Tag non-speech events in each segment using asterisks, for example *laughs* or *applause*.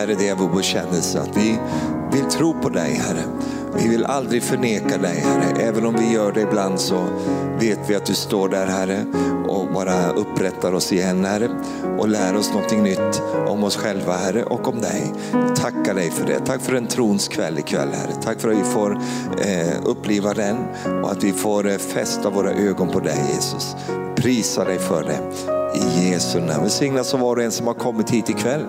Herre, det är vår bekännelse att vi vill tro på dig Herre. Vi vill aldrig förneka dig Herre. Även om vi gör det ibland så vet vi att du står där Herre och bara upprättar oss igen Herre. Och lär oss någonting nytt om oss själva Herre och om dig. Tackar dig för det. Tack för en trons kväll ikväll Herre. Tack för att vi får eh, uppleva den och att vi får eh, fästa våra ögon på dig Jesus. Prisa dig för det. I Jesu namn. Välsignas av var och en som har kommit hit ikväll.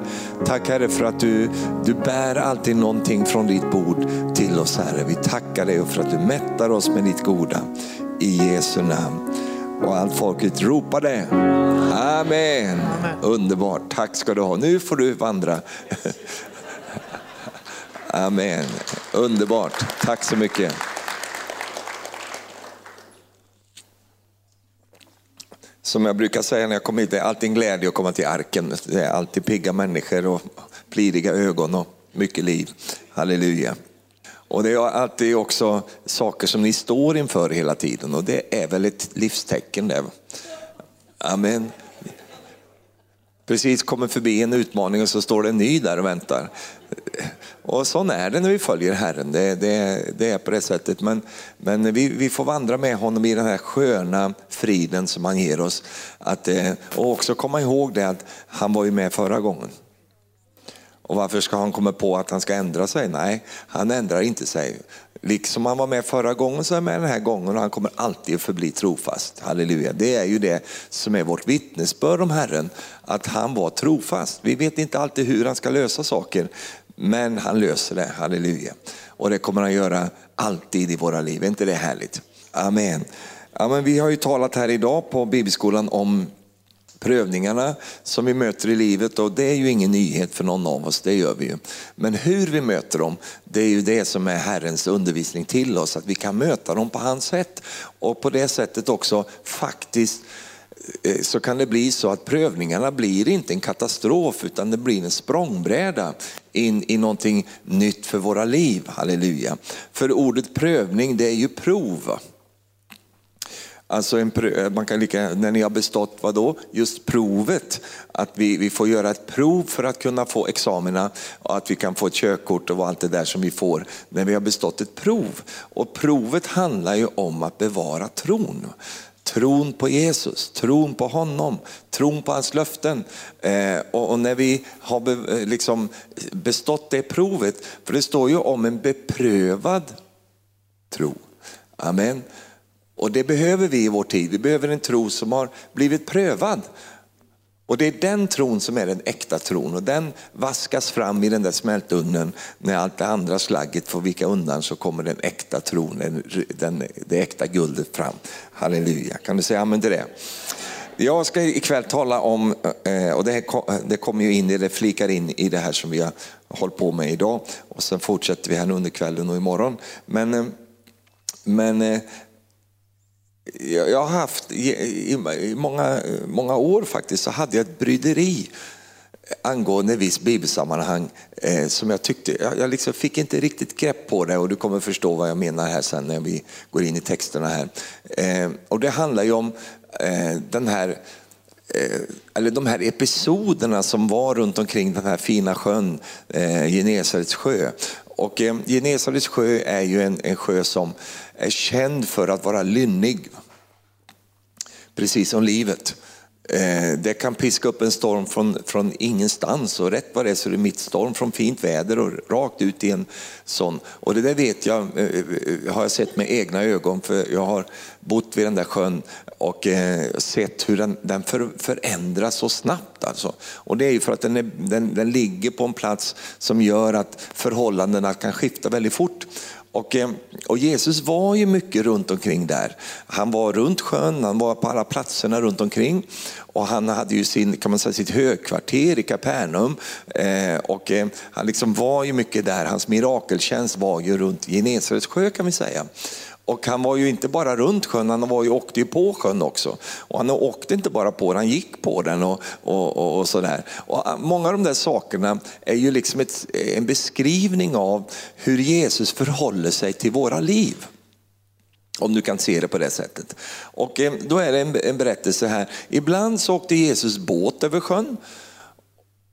Tack Herre för att du, du bär alltid någonting från ditt bord till oss Herre. Vi tackar dig för att du mättar oss med ditt goda. I Jesu namn. Och allt folket ropade. Amen. Amen. Underbart, tack ska du ha. Nu får du vandra. *laughs* Amen. Underbart, tack så mycket. Som jag brukar säga när jag kommer hit, det är alltid en glädje att komma till arken. Det är alltid pigga människor och pliriga ögon och mycket liv. Halleluja. Och det är alltid också saker som ni står inför hela tiden och det är väl ett livstecken det. Amen. Precis kommer förbi en utmaning och så står det en ny där och väntar. Och så är det när vi följer Herren, det, det, det är på det sättet. Men, men vi, vi, får vandra med honom i den här sköna friden som han ger oss. Att, eh, och också komma ihåg det att han var ju med förra gången. Och varför ska han komma på att han ska ändra sig? Nej, han ändrar inte sig. Liksom han var med förra gången så är han med den här gången och han kommer alltid att förbli trofast. Halleluja. Det är ju det som är vårt vittnesbörd om Herren, att han var trofast. Vi vet inte alltid hur han ska lösa saker, men han löser det, halleluja. Och det kommer han göra alltid i våra liv, är inte det härligt? Amen. Ja, men vi har ju talat här idag på Bibelskolan om prövningarna som vi möter i livet och det är ju ingen nyhet för någon av oss, det gör vi ju. Men hur vi möter dem, det är ju det som är Herrens undervisning till oss, att vi kan möta dem på hans sätt och på det sättet också faktiskt Eh, så kan det bli så att prövningarna blir inte en katastrof utan det blir en språngbräda in i någonting nytt för våra liv. Halleluja. För ordet prövning det är ju prov. Alltså en, man kan lika, när ni har bestått vad då? Just provet. Att vi, vi får göra ett prov för att kunna få examina och att vi kan få ett körkort och allt det där som vi får när vi har bestått ett prov. Och provet handlar ju om att bevara tron. Tron på Jesus, tron på honom, tron på hans löften. Eh, och, och, när vi har be, eh, liksom bestått det provet, för det står ju om en beprövad tro. Amen. Och det behöver vi i vår tid. Vi behöver en tro som har blivit prövad. Och det är den tron som är den äkta tron och den vaskas fram i den där smältugnen. När allt det andra slagget får vika undan så kommer den äkta tron, den, den, det äkta guldet fram. Halleluja, kan du säga amen till det? Jag ska ikväll tala om, eh, och det, det kommer ju in, det flikar in i det här som vi har hållit på med idag. Och sen fortsätter vi här under kvällen och imorgon. Men, eh, men eh, jag har haft, i många, många år faktiskt, så hade jag ett bryderi angående viss bibelsammanhang eh, som jag tyckte, jag, jag liksom fick inte riktigt grepp på det och du kommer förstå vad jag menar här sen när vi går in i texterna här. Eh, och det handlar ju om eh, den här eh, eller de här episoderna som var runt omkring den här fina sjön, eh, Genesarets sjö. Och eh, Genesarets sjö är ju en, en sjö som är känd för att vara lynnig. Precis som livet. Eh, det kan piska upp en storm från, från ingenstans och rätt vad det är så är det mitt storm från fint väder och rakt ut i en sån. Och det där vet jag, eh, eh, har jag sett med egna ögon för jag har bott vid den där sjön och sett hur den, den för, förändras så snabbt. Alltså. Och det är ju för att den, är, den, den ligger på en plats som gör att förhållandena kan skifta väldigt fort. Och, eh, och, Jesus var ju mycket runt omkring där. Han var runt sjön, han var på alla platserna runt omkring. Och han hade ju sin, kan man säga, sitt högkvarter i Kapernaum. Eh, och eh, han liksom var ju mycket där, hans mirakeltjänst var ju runt Genesarets sjö kan vi säga. Och han var ju inte bara runt sjön, han var ju, åkte ju på sjön också. Och han åkte inte bara på den, han gick på den och, och, och, och sådär. Och ah, många av de där sakerna är ju liksom ett, en beskrivning av hur Jesus förhåller sig till våra liv. Om du kan se det på det sättet. Och eh, då är det en, en berättelse här. Ibland så åkte Jesus båt över sjön.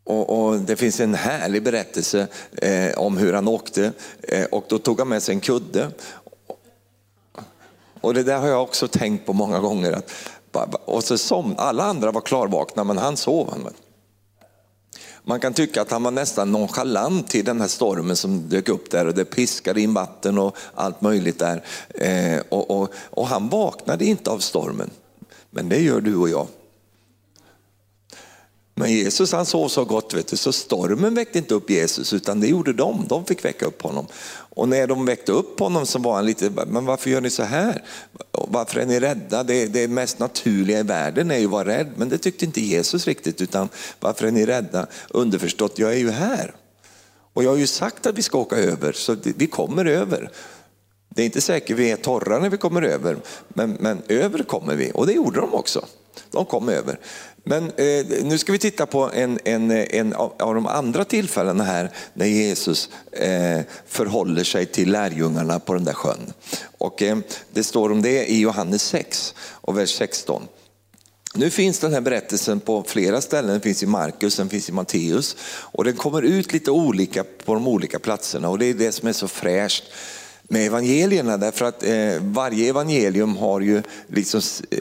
Och, och, Det finns en härlig berättelse eh, om hur han åkte eh, och då tog han med sig en kudde. Och det där har jag också tänkt på många gånger. Att, och så som, alla andra var klarvakna men han sov. Han. Man kan tycka att han var nästan nonchalant till den här stormen som dök upp där och det piskade in vatten och allt möjligt där. Eh, och, och, och han vaknade inte av stormen. Men det gör du och jag. Men Jesus han sov så gott, vet du, så stormen väckte inte upp Jesus utan det gjorde de. De fick väcka upp honom. Och när de väckte upp honom så var han lite, men varför gör ni så här? Varför är ni rädda? Det, det mest naturliga i världen är ju att vara rädd, men det tyckte inte Jesus riktigt. Utan varför är ni rädda? Underförstått, jag är ju här. Och jag har ju sagt att vi ska åka över, så vi kommer över. Det är inte säkert vi är torra när vi kommer över, men, men över kommer vi. Och det gjorde de också. De kom över. Men eh, nu ska vi titta på en, en, en av, av de andra tillfällena här när Jesus eh, förhåller sig till lärjungarna på den där sjön. Och, eh, det står om det i Johannes 6 och vers 16. Nu finns den här berättelsen på flera ställen, den finns i Markus, den finns i Matteus och den kommer ut lite olika på de olika platserna och det är det som är så fräscht med evangelierna därför att eh, varje evangelium har ju liksom eh,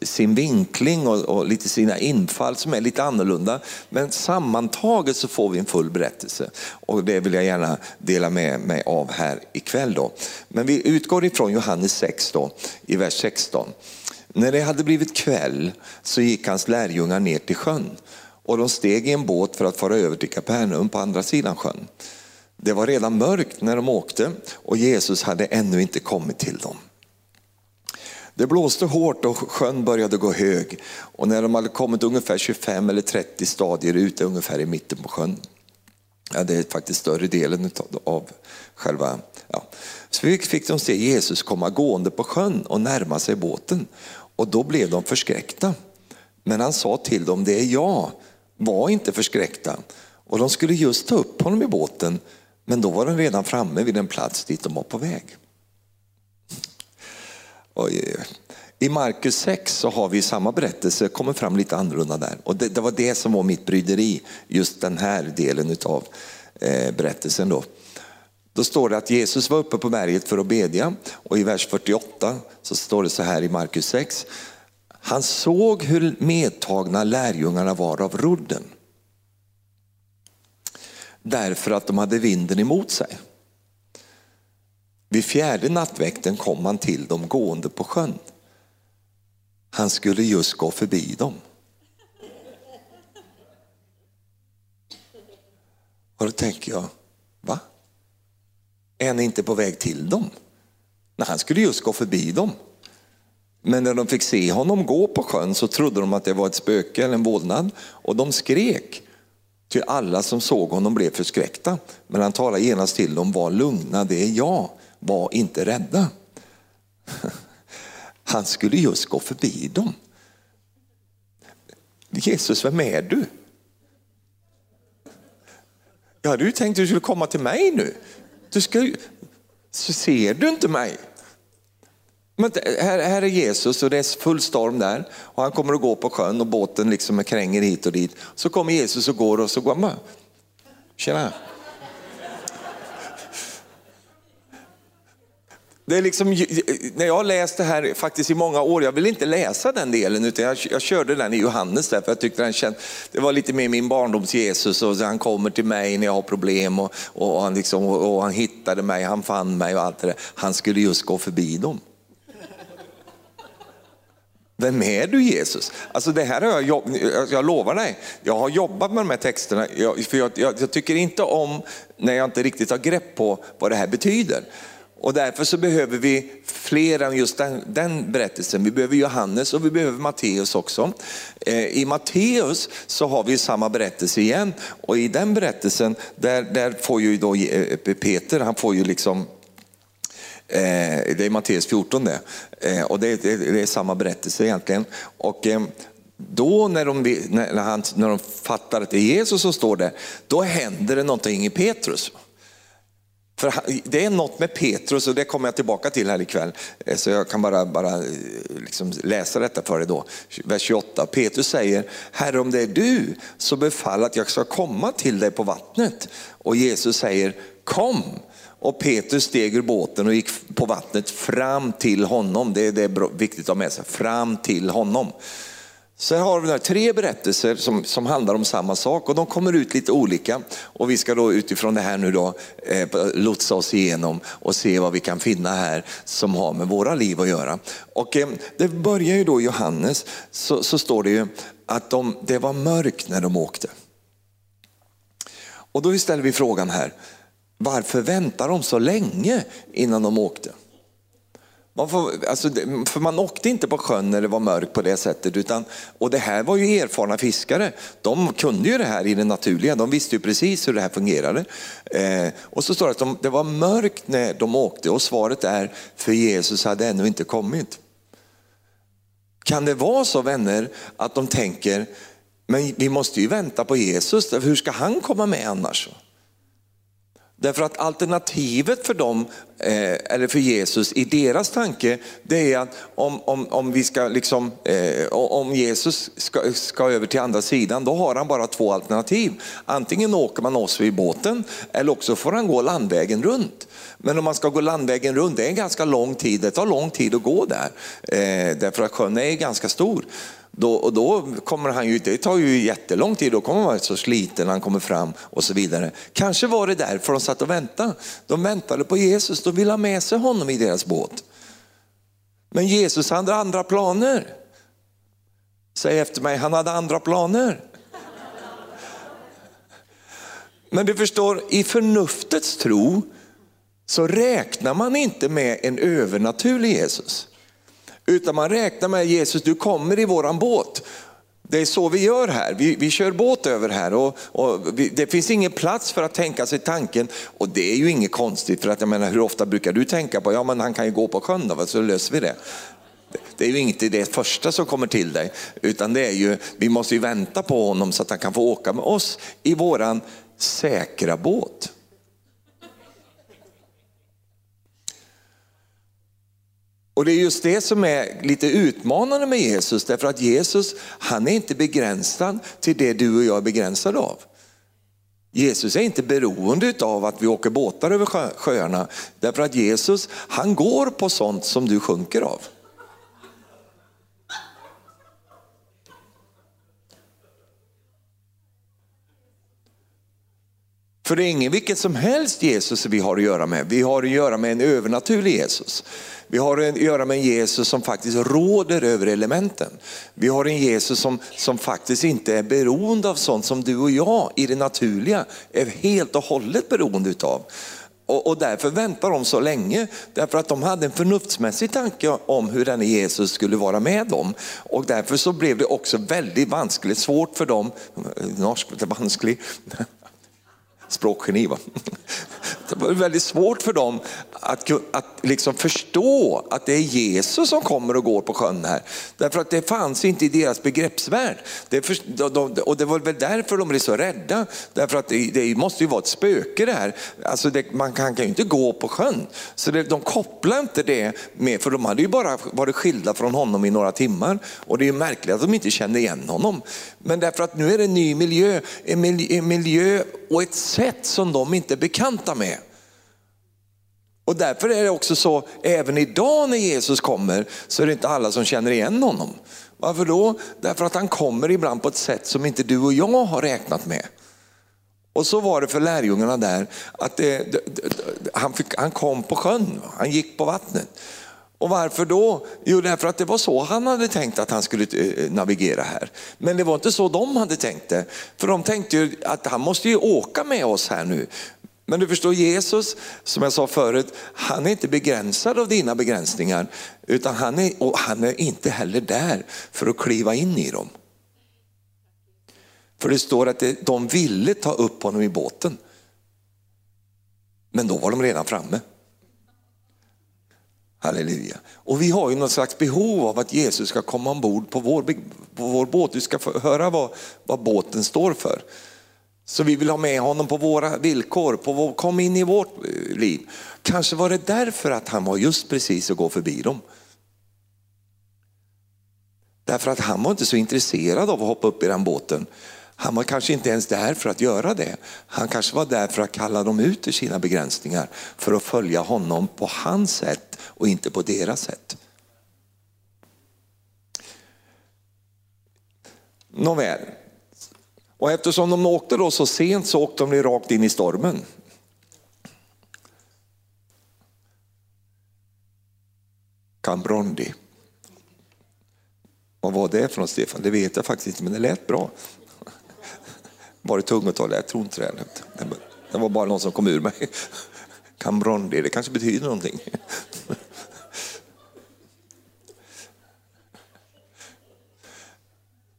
sin vinkling och, och, lite sina infall som är lite annorlunda. Men sammantaget så får vi en full berättelse och det vill jag gärna dela med mig av här ikväll. Då. Men vi utgår ifrån Johannes 6 då, i vers 16. När det hade blivit kväll så gick hans lärjungar ner till sjön och de steg i en båt för att fara över till Kapernaum på andra sidan sjön. Det var redan mörkt när de åkte och Jesus hade ännu inte kommit till dem. Det blåste hårt och sjön började gå hög och när de hade kommit ungefär 25 eller 30 stadier ute ungefär i mitten på sjön, ja, det är faktiskt större delen av själva, ja. så fick de se Jesus komma gående på sjön och närma sig båten och då blev de förskräckta. Men han sa till dem, det är jag, var inte förskräckta. Och de skulle just ta upp honom i båten men då var den redan framme vid den plats dit de var på väg. I Markus 6 så har vi samma berättelse, kommer fram lite annorlunda där. Och det, det var det som var mitt bryderi, just den här delen av eh, berättelsen. Då. Då står det att Jesus var uppe på berget för att bedja och i vers 48 så står det så här i Markus 6. Han såg hur medtagna lärjungarna var av rodden därför att de hade vinden emot sig. Vid fjärde nattväkten kom han till dem gående på sjön. Han skulle just gå förbi dem. Och då tänker jag, va? Är han inte på väg till dem? Nej, han skulle just gå förbi dem. Men när de fick se honom gå på sjön så trodde de att det var ett spöke eller en vålnad och de skrek. Ty alla som såg honom blev förskräckta. Men han talade genast till dem, var lugna, det är jag, var inte rädda. *laughs* Han skulle just gå förbi dem. Jesus, vem är du? Jag hade ju tänkt att du skulle komma till mig nu. Du ska, så ser du inte mig? Men här, här är Jesus och det är full storm där och han kommer att gå på sjön och båten liksom kränger hit och dit. Så kommer Jesus och går och så går han bara, tjena. Det är liksom, när jag har läst det här faktiskt i många år, jag vill inte läsa den delen utan jag, jag körde den i Johannes där för jag tyckte den känd, det var lite mer min barndoms Jesus och han kommer till mig när jag har problem och, och, han liksom, och, och han hittade mig, han fann mig och allt det där. Han skulle just gå förbi dem. Vem är du Jesus? Alltså det här har jag, jobb, alltså, jag lovar dig, jag har jobbat med de här texterna, jag, för jag, jag, jag, tycker inte om när jag inte riktigt har grepp på vad det här betyder. Och därför så behöver vi fler än just den, den berättelsen. Vi behöver Johannes och vi behöver Matteus också. Eh, I Matteus så har vi samma berättelse igen och i den berättelsen där, där får ju då eh, Peter, han får ju liksom Eh, det är Matteus 14 det. Eh, och det, det, det, är samma berättelse egentligen. Och eh, då när de, när, han, när de fattar att det är Jesus som står där, då händer det någonting i Petrus. För det är något med Petrus och det kommer jag tillbaka till här ikväll. Eh, så jag kan bara, bara eh, liksom läsa detta för dig då. Vers 28. Petrus säger, Herre om det är du så befall att jag ska komma till dig på vattnet. Och Jesus säger, kom. Och Petrus steg ur båten och gick på vattnet fram till honom. Det är, det är viktigt att ha med sig, fram till honom. Så här har vi tre berättelser som, som handlar om samma sak och de kommer ut lite olika. Och vi ska då utifrån det här nu då eh, lotsa oss igenom och se vad vi kan finna här som har med våra liv att göra. Och eh, det börjar ju då i Johannes, så, så står det ju att de, det var mörkt när de åkte. Och då ställer vi frågan här, varför väntar de så länge innan de åkte? Man får, alltså, för man åkte inte på sjön när det var mörkt på det sättet. Utan, och det här var ju erfarna fiskare. De kunde ju det här i det naturliga. De visste ju precis hur det här fungerade. Eh, och så står det att de, det var mörkt när de åkte och svaret är för Jesus hade ännu inte kommit. Kan det vara så vänner att de tänker, men vi måste ju vänta på Jesus, hur ska han komma med annars? Därför att alternativet för dem, eh, eller för Jesus i deras tanke, det är att om, om, om, vi ska liksom, eh, om Jesus ska, ska över till andra sidan, då har han bara två alternativ. Antingen åker man oss i båten eller också får han gå landvägen runt. Men om man ska gå landvägen runt, det är en ganska lång tid, det tar lång tid att gå där. Eh, därför att sjön är ganska stor. Då, och då kommer han ju, det tar ju jättelång tid, då kommer han vara så sliten när han kommer fram och så vidare. Kanske var det därför de satt och väntade. De väntade på Jesus, de ville ha med sig honom i deras båt. Men Jesus hade andra planer. Säg efter mig, han hade andra planer. Men du förstår, i förnuftets tro så räknar man inte med en övernaturlig Jesus. Utan man räknar med Jesus, du kommer i våran båt. Det är så vi gör här, vi, vi kör båt över här och, och vi, det finns ingen plats för att tänka sig tanken. Och det är ju inget konstigt för att jag menar hur ofta brukar du tänka på, ja men han kan ju gå på sjön då, så löser vi det. Det är ju inte det första som kommer till dig, utan det är ju, vi måste ju vänta på honom så att han kan få åka med oss i våran säkra båt. Och det är just det som är lite utmanande med Jesus, därför att Jesus han är inte begränsad till det du och jag är begränsade av. Jesus är inte beroende av att vi åker båtar över sjöarna, därför att Jesus han går på sånt som du sjunker av. För det är ingen vilken som helst Jesus vi har att göra med. Vi har att göra med en övernaturlig Jesus. Vi har att göra med en Jesus som faktiskt råder över elementen. Vi har en Jesus som, som faktiskt inte är beroende av sånt som du och jag i det naturliga är helt och hållet beroende utav. Och, och därför väntar de så länge, därför att de hade en förnuftsmässig tanke om hur denne Jesus skulle vara med dem. Och därför så blev det också väldigt vanskligt, svårt för dem, norsk, vanskligt, språkgeni. Va? *laughs* Det var väldigt svårt för dem att, att liksom förstå att det är Jesus som kommer och går på sjön här. Därför att det fanns inte i deras begreppsvärld. Det för, och det var väl därför de blev så rädda. Därför att det, det måste ju vara ett spöke det här. Alltså det, man kan, kan ju inte gå på sjön. Så det, de kopplar inte det med, för de hade ju bara varit skilda från honom i några timmar. Och det är märkligt att de inte kände igen honom. Men därför att nu är det en ny miljö, en miljö och ett sätt som de inte är bekanta med. Och därför är det också så, även idag när Jesus kommer så är det inte alla som känner igen honom. Varför då? Därför att han kommer ibland på ett sätt som inte du och jag har räknat med. Och så var det för lärjungarna där, att det, han, fick, han kom på sjön, han gick på vattnet. Och varför då? Jo, därför att det var så han hade tänkt att han skulle eh, eh, navigera här. Men det var inte så de hade tänkt det. För de tänkte ju att han måste ju åka med oss här nu. Men du förstår Jesus, som jag sa förut, han är inte begränsad av dina begränsningar. Utan han är, och han är inte heller där för att kliva in i dem. För det står att de ville ta upp honom i båten. Men då var de redan framme. Halleluja. Och vi har ju något slags behov av att Jesus ska komma ombord på vår, på vår båt. Du ska få höra vad, vad båten står för. Så vi vill ha med honom på våra villkor, på vår, kom in i vårt eh, liv. Kanske var det därför att han var just precis att gå förbi dem. Därför att han var inte så intresserad av att hoppa upp i den båten. Han var kanske inte ens där för att göra det. Han kanske var där för att kalla dem ut ur sina begränsningar, för att följa honom på hans sätt och inte på deras sätt. Nåväl, och eftersom de åkte då så sent så åkte de rakt in i stormen. Cambrondi. Vad var det för något Stefan? Det vet jag faktiskt inte men det lät bra. Var det tungotal? Jag tror inte det. Det var bara någon som kom ur mig. Cambrondi, det kanske betyder någonting.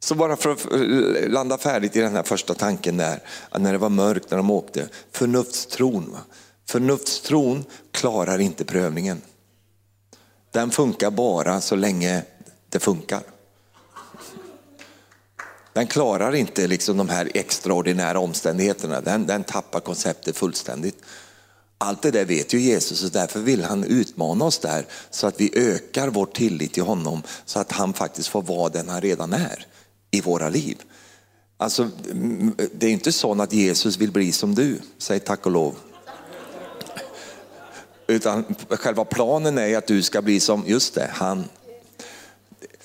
Så bara för att eh, landa färdigt i den här första tanken där, när det var mörkt när de åkte. Förnuftstron. Va? Förnuftstron klarar inte prövningen. Den funkar bara så länge det funkar. Den klarar inte liksom de här extraordinära omständigheterna, den, den tappar konceptet fullständigt. Allt det där vet ju Jesus och därför vill han utmana oss där så att vi ökar vår tillit till honom så att han faktiskt får vara den han redan är i våra liv. Alltså, det är inte så att Jesus vill bli som du, säg tack och lov. Utan själva planen är att du ska bli som, just det, han.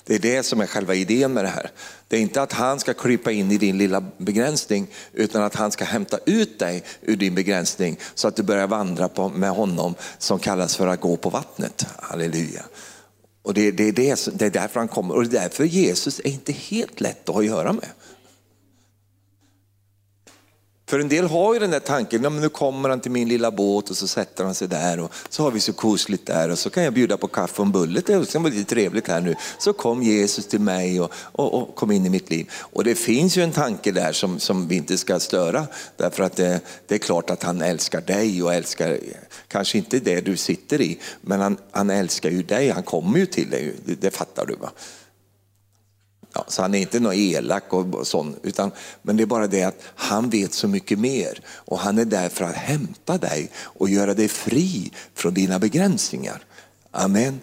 Det är det som är själva idén med det här. Det är inte att han ska krypa in i din lilla begränsning utan att han ska hämta ut dig ur din begränsning så att du börjar vandra på, med honom som kallas för att gå på vattnet. Halleluja. Och det, det, det, det är därför han kommer och det är därför Jesus är inte helt lätt att ha att göra med. För en del har ju den där tanken, ja, men nu kommer han till min lilla båt och så sätter han sig där och så har vi så kosligt där och så kan jag bjuda på kaffe och en bulle, det ska bli lite trevligt här nu. Så kom Jesus till mig och, och, och, kom in i mitt liv. Och det finns ju en tanke där som, som vi inte ska störa, därför att det, det är klart att han älskar dig och älskar, kanske inte det du sitter i, men han, han älskar ju dig, han kommer ju till dig, det, det fattar du va. Ja, så han är inte någon elak och sån, utan, men det är bara det att han vet så mycket mer och han är där för att hämta dig och göra dig fri från dina begränsningar. Amen.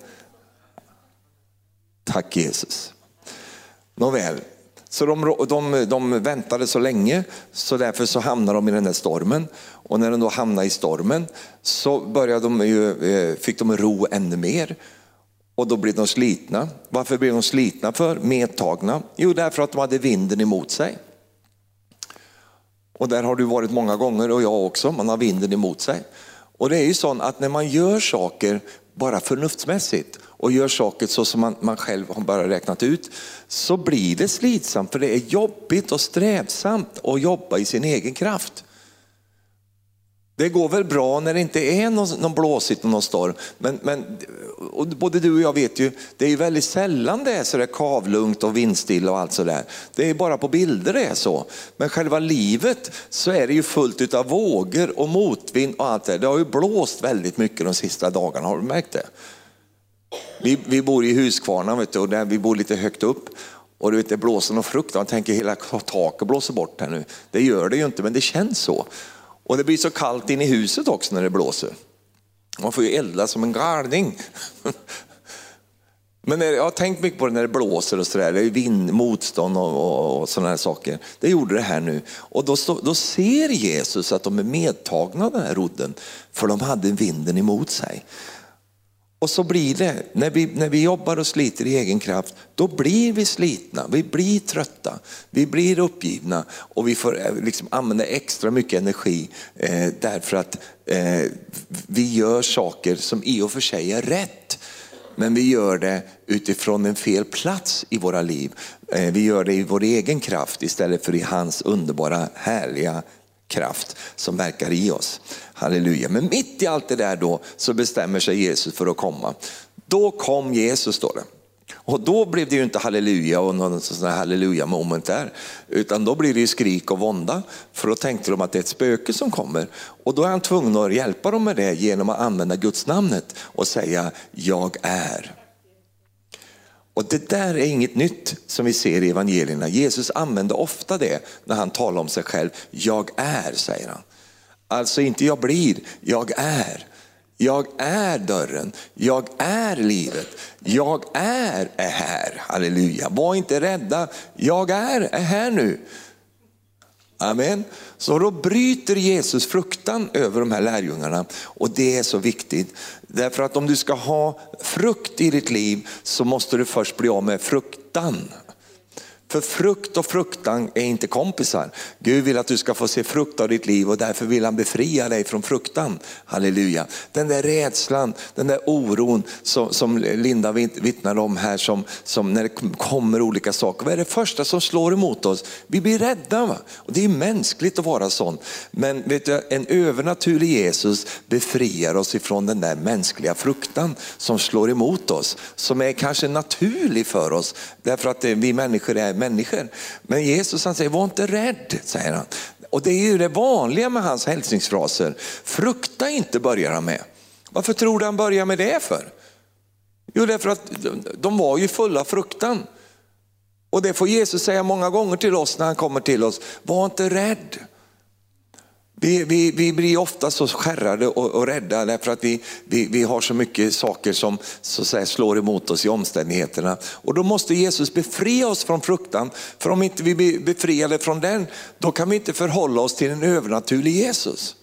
Tack Jesus. Nåväl, så de, de, de väntade så länge så därför så hamnade de i den där stormen. Och när de då hamnade i stormen så började de ju, eh, fick de ro ännu mer. Och då blev de slitna. Varför blev de slitna för? Medtagna? Jo, därför att de hade vinden emot sig. Och där har du varit många gånger och jag också, man har vinden emot sig. Och det är ju så att när man gör saker bara förnuftsmässigt och gör saker så som man, man själv har bara räknat ut, så blir det slitsamt för det är jobbigt och strävsamt att jobba i sin egen kraft. Det går väl bra när det inte är någon, någon blåsigt och någon storm. Men, men och både du och jag vet ju, det är ju väldigt sällan det är så där kavlugnt och vindstilla och allt sådär. Det är bara på bilder det är så. Men själva livet så är det ju fullt av vågor och motvind och allt det där. Det har ju blåst väldigt mycket de sista dagarna, har du märkt det? Vi, vi bor i Huskvarna vet du, och där vi bor lite högt upp. Och du vet, det blåser något fruktansvärt, man tänker hela taket blåser bort här nu. Det gör det ju inte, men det känns så. Och det blir så kallt in i huset också när det blåser. Man får ju elda som en galning. *laughs* Men jag har tänkt mycket på det när det blåser och sådär, det är vind, motstånd och, och, och sådana här saker. Det gjorde det här nu. Och då, då ser Jesus att de är medtagna av den här rodden, för de hade vinden emot sig. Och så blir det, när vi, när vi jobbar och sliter i egen kraft, då blir vi slitna, vi blir trötta, vi blir uppgivna och vi får eh, liksom använda extra mycket energi eh, därför att eh, vi gör saker som i och för sig är rätt. Men vi gör det utifrån en fel plats i våra liv. Eh, vi gör det i vår egen kraft istället för i hans underbara, härliga kraft som verkar i oss. Halleluja. Men mitt i allt det där då så bestämmer sig Jesus för att komma. Då kom Jesus står det. Och då blev det ju inte halleluja och någon sån här halleluja moment där. Utan då blir det ju skrik och vånda. För då tänkte de att det är ett spöke som kommer. Och då är han tvungen att hjälpa dem med det genom att använda Guds namnet och säga jag är. Och det där är inget nytt som vi ser i evangelierna. Jesus använde ofta det när han talar om sig själv. Jag är, säger han. Alltså inte jag blir, jag är. Jag är dörren, jag är livet, jag är, är här. Halleluja. Var inte rädda, jag är, är här nu. Amen. Så då bryter Jesus fruktan över de här lärjungarna och det är så viktigt. Därför att om du ska ha frukt i ditt liv så måste du först bli av med fruktan. För frukt och fruktan är inte kompisar. Gud vill att du ska få se frukt av ditt liv och därför vill han befria dig från fruktan. Halleluja. Den där rädslan, den där oron som, som Linda vittnar om här, som, som när det kommer olika saker. Vad är det första som slår emot oss? Vi blir rädda. Va? Och det är mänskligt att vara sån. Men vet du, en övernaturlig Jesus befriar oss ifrån den där mänskliga fruktan som slår emot oss. Som är kanske naturlig för oss därför att eh, vi människor är människor. Men Jesus han säger, var inte rädd, säger han. Och det är ju det vanliga med hans hälsningsfraser. Frukta inte börjar han med. Varför tror du han börjar med det för? Jo, därför att de var ju fulla fruktan. Och det får Jesus säga många gånger till oss när han kommer till oss. Var inte rädd. Vi, vi, vi blir ofta så skärrade och, och rädda därför att vi, vi, vi har så mycket saker som så säga, slår emot oss i omständigheterna. Och då måste Jesus befria oss från fruktan. För om inte vi blir befriade från den, då kan vi inte förhålla oss till en övernaturlig Jesus.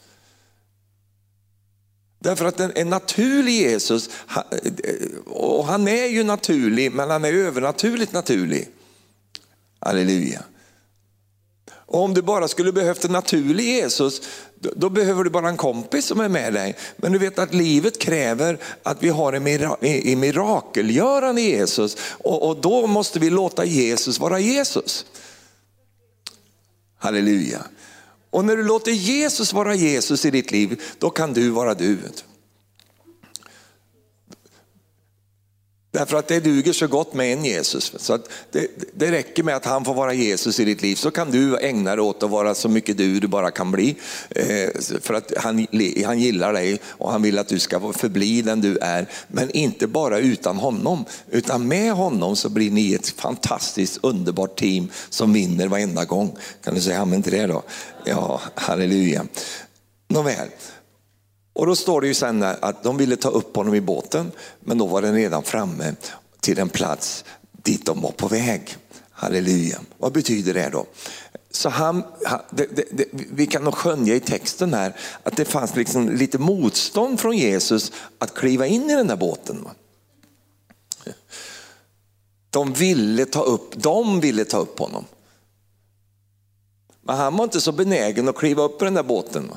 Därför att en, en naturlig Jesus, och han är ju naturlig, men han är övernaturligt naturlig. Halleluja. Och om du bara skulle behövt en naturlig Jesus, då behöver du bara en kompis som är med dig. Men du vet att livet kräver att vi har en mirakelgörande Jesus och, och då måste vi låta Jesus vara Jesus. Halleluja. Och när du låter Jesus vara Jesus i ditt liv, då kan du vara du. Därför att det duger så gott med en Jesus. Så det, det, räcker med att han får vara Jesus i ditt liv så kan du ägna dig åt att vara så mycket du du bara kan bli. Eh, för att han, han gillar dig och han vill att du ska förbli den du är. Men inte bara utan honom, utan med honom så blir ni ett fantastiskt underbart team som vinner varenda gång. Kan du säga amen till det då? Ja, halleluja. Nåväl. Och då står det ju sen att de ville ta upp honom i båten, men då var den redan framme till en plats dit de var på väg. Halleluja. Vad betyder det då? Så han, det, det, det, vi kan nog skönja i texten här att det fanns liksom lite motstånd från Jesus att kliva in i den där båten. De ville ta upp, de ville ta upp honom. Men han var inte så benägen att kliva upp i den där båten.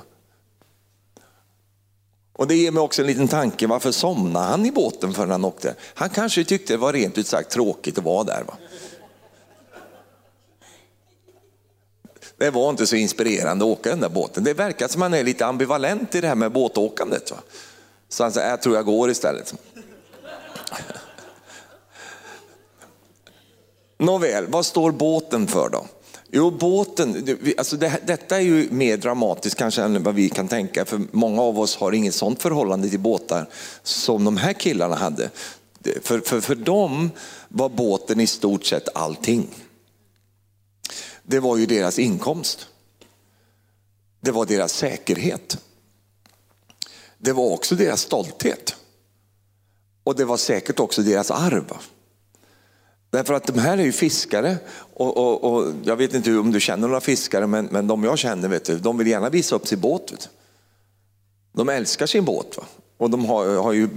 Och det ger mig också en liten tanke, varför somnade han i båten förrän han åkte? Han kanske tyckte det var rent ut sagt tråkigt att vara där. Va? Det var inte så inspirerande att åka den där båten. Det verkar som att han är lite ambivalent i det här med båtåkandet. Va? Så han säger, jag tror jag går istället. Nåväl, vad står båten för då? Jo, båten, alltså det, detta är ju mer dramatiskt kanske än vad vi kan tänka, för många av oss har inget sånt förhållande till båtar som de här killarna hade. För, för, för dem var båten i stort sett allting. Det var ju deras inkomst. Det var deras säkerhet. Det var också deras stolthet. Och det var säkert också deras arv. Därför att de här är ju fiskare och, och, och, jag vet inte om du känner några fiskare men, men de jag känner vet du, de vill gärna visa upp sin båt. De älskar sin båt. Va? Och de har, har ju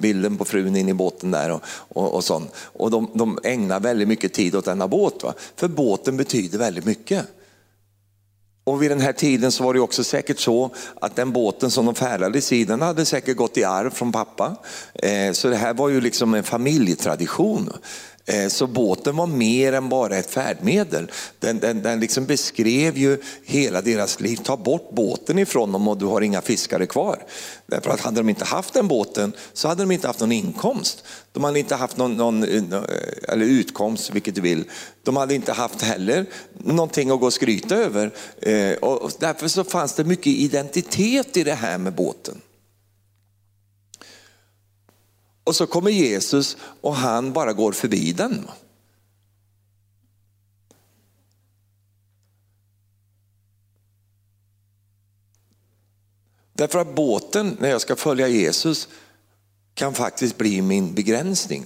bilden på frun in i båten där och, och, och sånt. Och de, de ägnar väldigt mycket tid åt denna båt. Va? För båten betyder väldigt mycket. Och vid den här tiden så var det också säkert så att den båten som de färdades i, den hade säkert gått i arv från pappa. Eh, så det här var ju liksom en familjetradition. Eh, så båten var mer än bara ett färdmedel. Den, den, den liksom beskrev ju hela deras liv. Ta bort båten ifrån dem och du har inga fiskare kvar. Därför att hade de inte haft den båten så hade de inte haft någon inkomst. De hade inte haft någon, någon eh, eh, eller utkomst, vilket du vill. De hade inte haft heller någonting att gå och skryta över. Och därför så fanns det mycket identitet i det här med båten. Och så kommer Jesus och han bara går förbi den. Därför att båten, när jag ska följa Jesus, kan faktiskt bli min begränsning.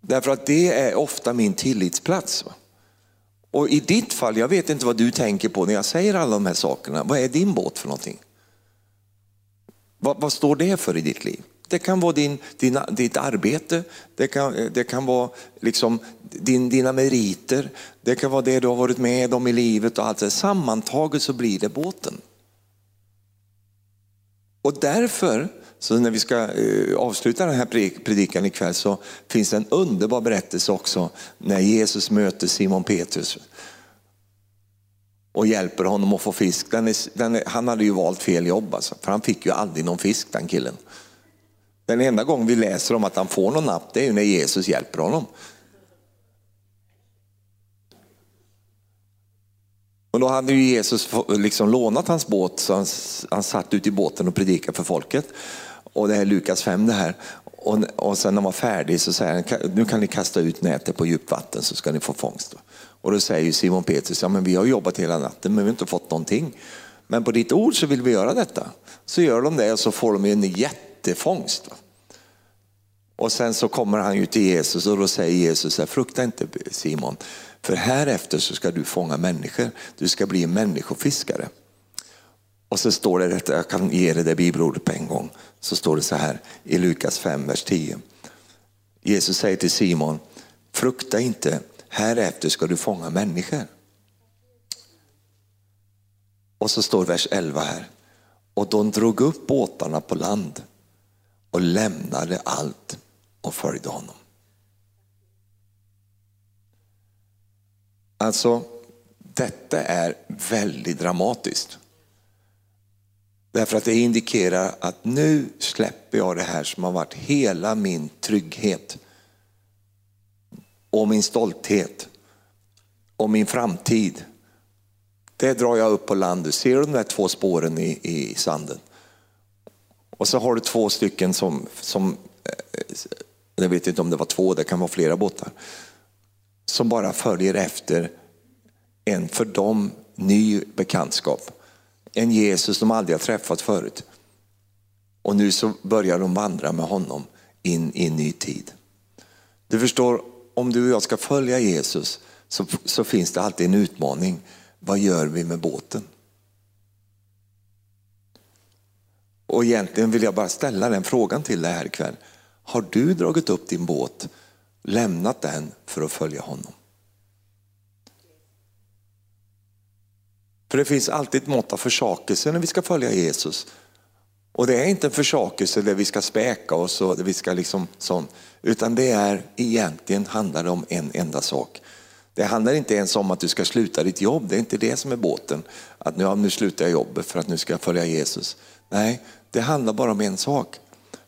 Därför att det är ofta min tillitsplats. Och i ditt fall, jag vet inte vad du tänker på när jag säger alla de här sakerna. Vad är din båt för någonting? Vad, vad står det för i ditt liv? Det kan vara din, dina, ditt arbete, det kan, det kan vara liksom din, dina meriter, det kan vara det du har varit med om i livet och allt det. Sammantaget så blir det båten. Och därför, så när vi ska eh, avsluta den här predikan ikväll så finns det en underbar berättelse också när Jesus möter Simon Petrus och hjälper honom att få fisk. Den är, den är, han hade ju valt fel jobb alltså, för han fick ju aldrig någon fisk den killen. Den enda gång vi läser om att han får någon napp det är ju när Jesus hjälper honom. Och då hade ju Jesus liksom lånat hans båt så han, han satt ute i båten och predikade för folket. Och det är Lukas 5 det här. Och, och sen när han var färdig så säger han, nu kan ni kasta ut nätet på djupt vatten så ska ni få fångst. Och då säger Simon Petrus, ja men vi har jobbat hela natten men vi har inte fått någonting. Men på ditt ord så vill vi göra detta. Så gör de det och så får de en jättefångst. Och sen så kommer han ju till Jesus och då säger Jesus, frukta inte Simon, för härefter så ska du fånga människor. Du ska bli en människofiskare. Och så står det, detta, jag kan ge dig det bibelordet på en gång, så står det så här i Lukas 5, vers 10. Jesus säger till Simon, frukta inte, härefter ska du fånga människor. Och så står vers 11 här, och de drog upp båtarna på land och lämnade allt och följde honom. Alltså, detta är väldigt dramatiskt. Därför att det indikerar att nu släpper jag det här som har varit hela min trygghet och min stolthet och min framtid. Det drar jag upp på land. Du ser de där två spåren i, i sanden? Och så har du två stycken som, som, eh, jag vet inte om det var två, det kan vara flera båtar, som bara följer efter en för dem ny bekantskap. En Jesus de aldrig har träffat förut. Och nu så börjar de vandra med honom in i en ny tid. Du förstår, om du och jag ska följa Jesus så, så finns det alltid en utmaning. Vad gör vi med båten? Och egentligen vill jag bara ställa den frågan till dig här ikväll. Har du dragit upp din båt, lämnat den för att följa honom? För det finns alltid ett mått av försakelse när vi ska följa Jesus. Och det är inte en försakelse där vi ska späka oss och där vi ska liksom sånt, utan det är egentligen handlar det om en enda sak. Det handlar inte ens om att du ska sluta ditt jobb, det är inte det som är båten. Att nu, nu slutar jag jobbet för att nu ska jag följa Jesus. Nej, det handlar bara om en sak.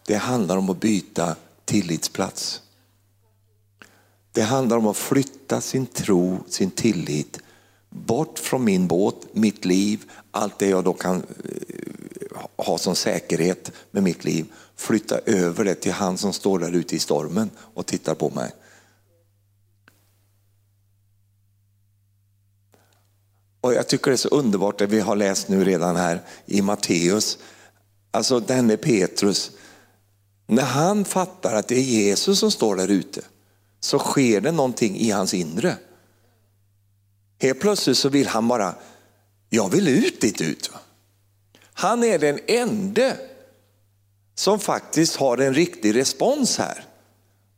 Det handlar om att byta tillitsplats. Det handlar om att flytta sin tro, sin tillit bort från min båt, mitt liv, allt det jag då kan eh, ha som säkerhet med mitt liv. Flytta över det till han som står där ute i stormen och tittar på mig. Och Jag tycker det är så underbart det vi har läst nu redan här i Matteus. Alltså denne Petrus, när han fattar att det är Jesus som står där ute så sker det någonting i hans inre. Helt plötsligt så vill han bara, jag vill ut dit ut. Han är den enda som faktiskt har en riktig respons här.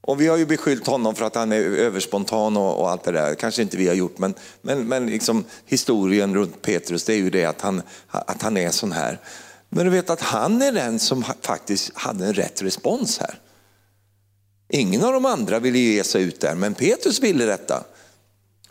Och vi har ju beskyllt honom för att han är överspontan och, och allt det där. Kanske inte vi har gjort, men, men, men liksom, historien runt Petrus det är ju det att han, att han är sån här. Men du vet att han är den som faktiskt hade en rätt respons här. Ingen av de andra ville ge sig ut där, men Petrus ville detta.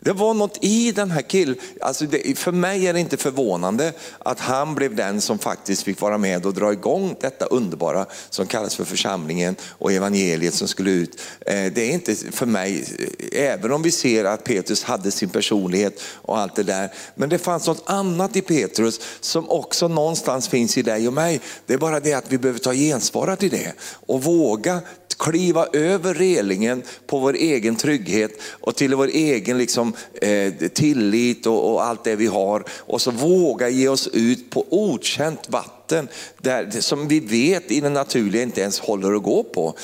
Det var något i den här killen, alltså det, för mig är det inte förvånande att han blev den som faktiskt fick vara med och dra igång detta underbara som kallas för församlingen och evangeliet som skulle ut. Eh, det är inte för mig, även om vi ser att Petrus hade sin personlighet och allt det där, men det fanns något annat i Petrus som också någonstans finns i dig och mig. Det är bara det att vi behöver ta gensvara till det och våga kliva över relingen på vår egen trygghet och till vår egen liksom, eh, tillit och, och, allt det vi har. Och så våga ge oss ut på okänt vatten där, som vi vet i det naturliga inte ens håller att gå på.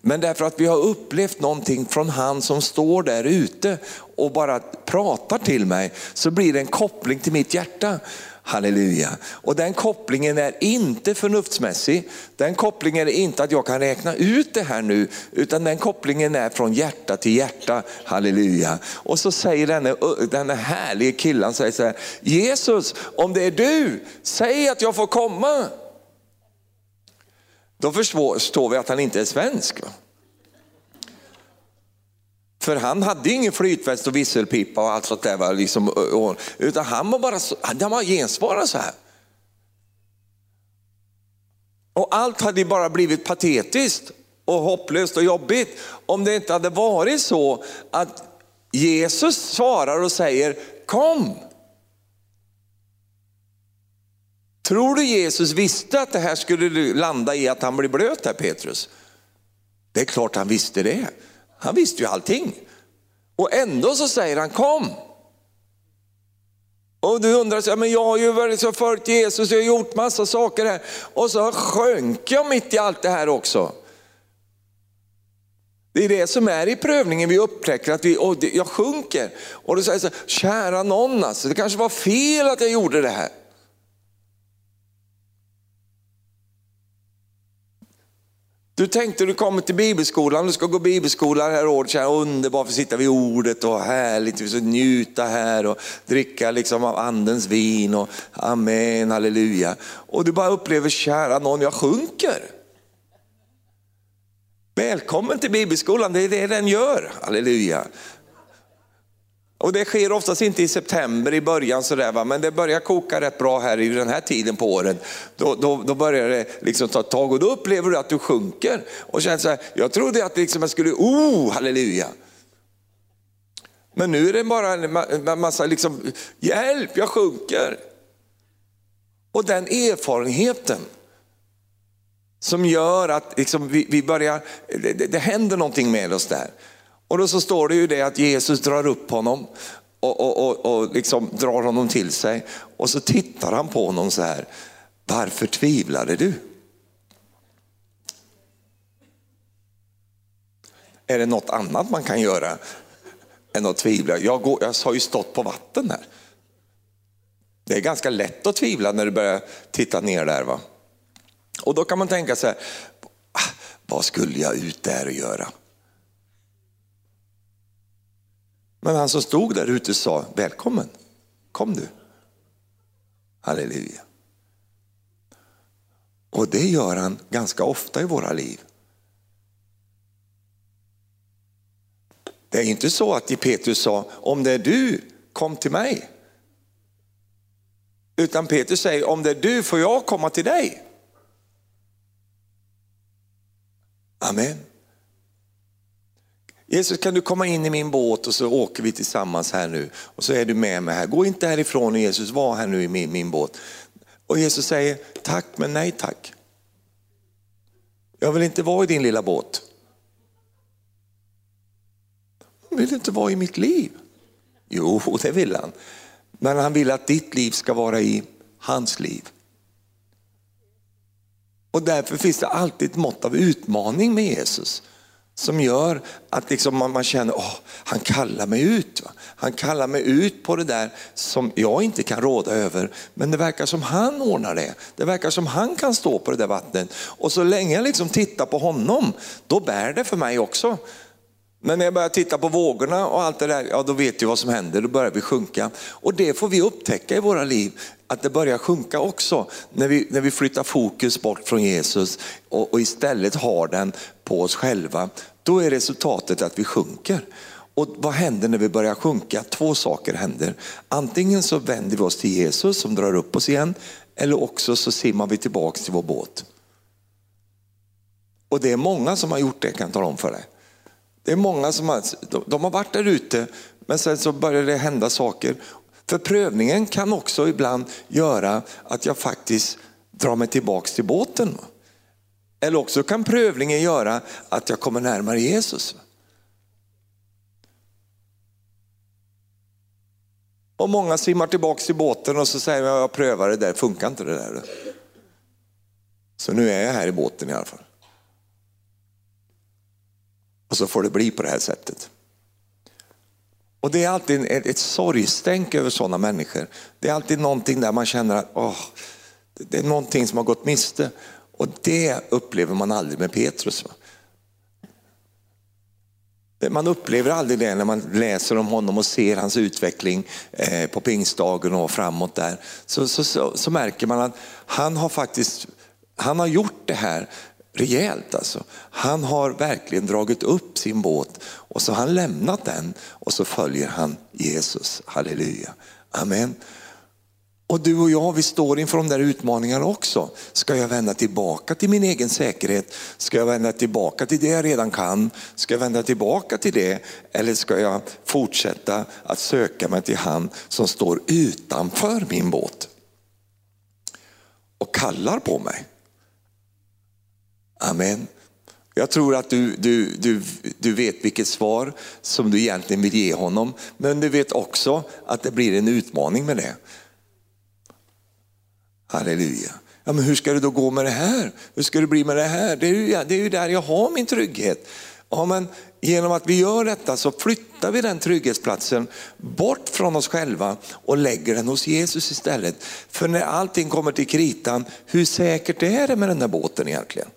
Men därför att vi har upplevt någonting från han som står där ute och bara pratar till mig så blir det en koppling till mitt hjärta. Halleluja. Och den kopplingen är inte förnuftsmässig. Den kopplingen är inte att jag kan räkna ut det här nu, utan den kopplingen är från hjärta till hjärta. Halleluja. Och så säger denne, denne härliga killen säger så här, Jesus, om det är du, säg att jag får komma. Då förstår vi att han inte är svensk. För han hade ingen flytväst och visselpipa och allt sånt där. Liksom, utan han var bara han var gensvara så här. Och allt hade bara blivit patetiskt och hopplöst och jobbigt om det inte hade varit så att Jesus svarar och säger kom. Tror du Jesus visste att det här skulle landa i att han blir blöt här Petrus? Det är klart han visste det. Han visste ju allting. Och ändå så säger han kom. Och du undrar, så, men jag har ju varit följt Jesus, jag har gjort massa saker här. Och så sjönk jag mitt i allt det här också. Det är det som är i prövningen, vi upptäcker att vi, oh, jag sjunker. Och då säger så kära någon alltså, det kanske var fel att jag gjorde det här. Du tänkte du kommer till bibelskolan, du ska gå bibelskola det här året, så underbart att sitta vid ordet och härligt, vi ska njuta här och dricka liksom av andens vin och amen, halleluja. Och du bara upplever, kära någon, jag sjunker. Välkommen till bibelskolan, det är det den gör, halleluja. Och det sker oftast inte i september i början sådär, va? men det börjar koka rätt bra här i den här tiden på året. Då, då, då börjar det liksom ta tag och då upplever du att du sjunker. Och känner så här, jag trodde att liksom jag skulle, oh halleluja. Men nu är det bara en massa liksom, hjälp jag sjunker. Och den erfarenheten som gör att liksom vi, vi börjar, det, det händer någonting med oss där. Och då så står det ju det att Jesus drar upp honom och, och, och, och liksom drar honom till sig. Och så tittar han på honom så här, varför tvivlade du? Är det något annat man kan göra än att tvivla? Jag, går, jag har ju stått på vatten här. Det är ganska lätt att tvivla när du börjar titta ner där. va. Och då kan man tänka sig, här, ah, vad skulle jag ut där och göra? Men han som stod där ute sa, välkommen, kom du. Halleluja. Och det gör han ganska ofta i våra liv. Det är inte så att Petrus sa, om det är du, kom till mig. Utan Petrus säger, om det är du får jag komma till dig. Amen. Jesus kan du komma in i min båt och så åker vi tillsammans här nu. Och så är du med mig här. Gå inte härifrån Jesus, var här nu i min, min båt. Och Jesus säger tack men nej tack. Jag vill inte vara i din lilla båt. Han vill inte vara i mitt liv. Jo, det vill han. Men han vill att ditt liv ska vara i hans liv. Och därför finns det alltid ett mått av utmaning med Jesus som gör att liksom man, man känner, att han kallar mig ut. Va? Han kallar mig ut på det där som jag inte kan råda över. Men det verkar som han ordnar det. Det verkar som han kan stå på det där vattnet. Och så länge jag liksom tittar på honom, då bär det för mig också. Men när jag börjar titta på vågorna och allt det där, ja då vet du vad som händer, då börjar vi sjunka. Och det får vi upptäcka i våra liv, att det börjar sjunka också när vi, när vi flyttar fokus bort från Jesus och, och istället har den på oss själva. Då är resultatet att vi sjunker. Och vad händer när vi börjar sjunka? Två saker händer. Antingen så vänder vi oss till Jesus som drar upp oss igen, eller också så simmar vi tillbaks till vår båt. Och det är många som har gjort det kan jag tala om för dig. Det är många som har, de har varit där ute men sen så börjar det hända saker. För prövningen kan också ibland göra att jag faktiskt drar mig tillbaks till båten. Eller också kan prövningen göra att jag kommer närmare Jesus. Och många simmar tillbaks till båten och så säger jag, jag prövar det där, funkar inte det där. Så nu är jag här i båten i alla fall. Och så får det bli på det här sättet. Och det är alltid ett, ett sorgstänk över sådana människor. Det är alltid någonting där man känner att åh, det är någonting som har gått miste. Och det upplever man aldrig med Petrus. Va? Man upplever aldrig det när man läser om honom och ser hans utveckling eh, på pingstdagen och framåt där. Så, så, så, så, märker man att han har faktiskt han har gjort det här rejält. Alltså. Han har verkligen dragit upp sin båt och så har han lämnat den och så följer han Jesus. Halleluja. Amen. Och du och jag, vi står inför de där utmaningarna också. Ska jag vända tillbaka till min egen säkerhet? Ska jag vända tillbaka till det jag redan kan? Ska jag vända tillbaka till det? Eller ska jag fortsätta att söka mig till han som står utanför min båt? Och kallar på mig. Amen. Jag tror att du, du, du, du vet vilket svar som du egentligen vill ge honom. Men du vet också att det blir en utmaning med det. Halleluja. Ja, men hur ska det då gå med det här? Hur ska det bli med det här? Det är ju, det är ju där jag har min trygghet. Ja, men genom att vi gör detta så flyttar vi den trygghetsplatsen bort från oss själva och lägger den hos Jesus istället. För när allting kommer till kritan, hur säkert är det med den där båten egentligen?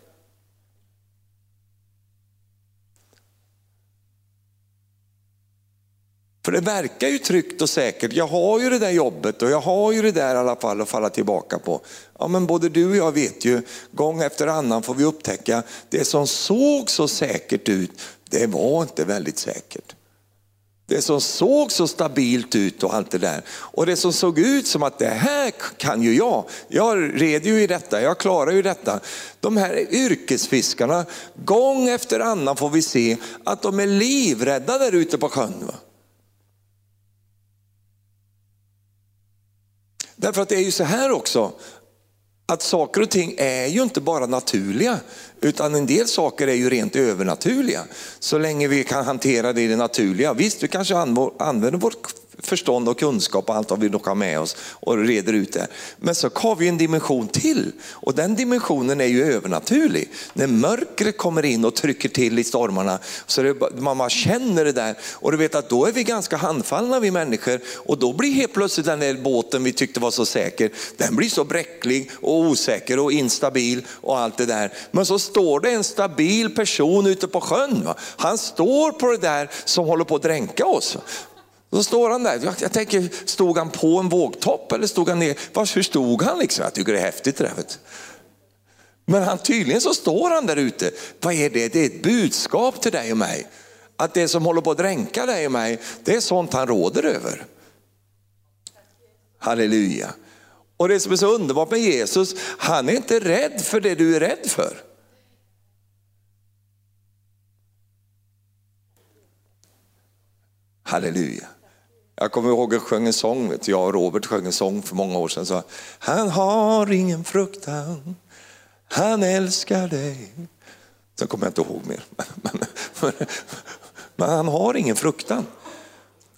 För det verkar ju tryggt och säkert. Jag har ju det där jobbet och jag har ju det där i alla fall att falla tillbaka på. Ja, men både du och jag vet ju, gång efter annan får vi upptäcka, det som såg så säkert ut, det var inte väldigt säkert. Det som såg så stabilt ut och allt det där. Och det som såg ut som att det här kan ju jag. Jag red ju i detta, jag klarar ju detta. De här yrkesfiskarna, gång efter annan får vi se att de är livrädda där ute på sjön. Va? Därför att det är ju så här också, att saker och ting är ju inte bara naturliga, utan en del saker är ju rent övernaturliga. Så länge vi kan hantera det i det naturliga. Visst, vi kanske använder vårt förstånd och kunskap och allt vad vi nog har med oss och reder ut det. Men så har vi en dimension till och den dimensionen är ju övernaturlig. När mörkret kommer in och trycker till i stormarna så det, man, bara känner det där och du vet att då är vi ganska handfallna vi människor och då blir helt plötsligt den där båten vi tyckte var så säker, den blir så bräcklig och osäker och instabil och allt det där. Men så står det en stabil person ute på sjön. Va? Han står på det där som håller på att dränka oss. Så står han där, jag tänker, stod han på en vågtopp eller stod han ner? Hur stod han liksom? Jag tycker det är häftigt det där. Men han, tydligen så står han där ute. Vad är det? Det är ett budskap till dig och mig. Att det som håller på att dränka dig och mig, det är sånt han råder över. Halleluja. Och det som är så underbart med Jesus, han är inte rädd för det du är rädd för. Halleluja. Jag kommer ihåg att jag sjöng en sång, vet jag och Robert sjöng en sång för många år sedan. Så, han har ingen fruktan, han älskar dig. Sen kommer jag inte ihåg mer. *laughs* Men, men, men, han har ingen fruktan.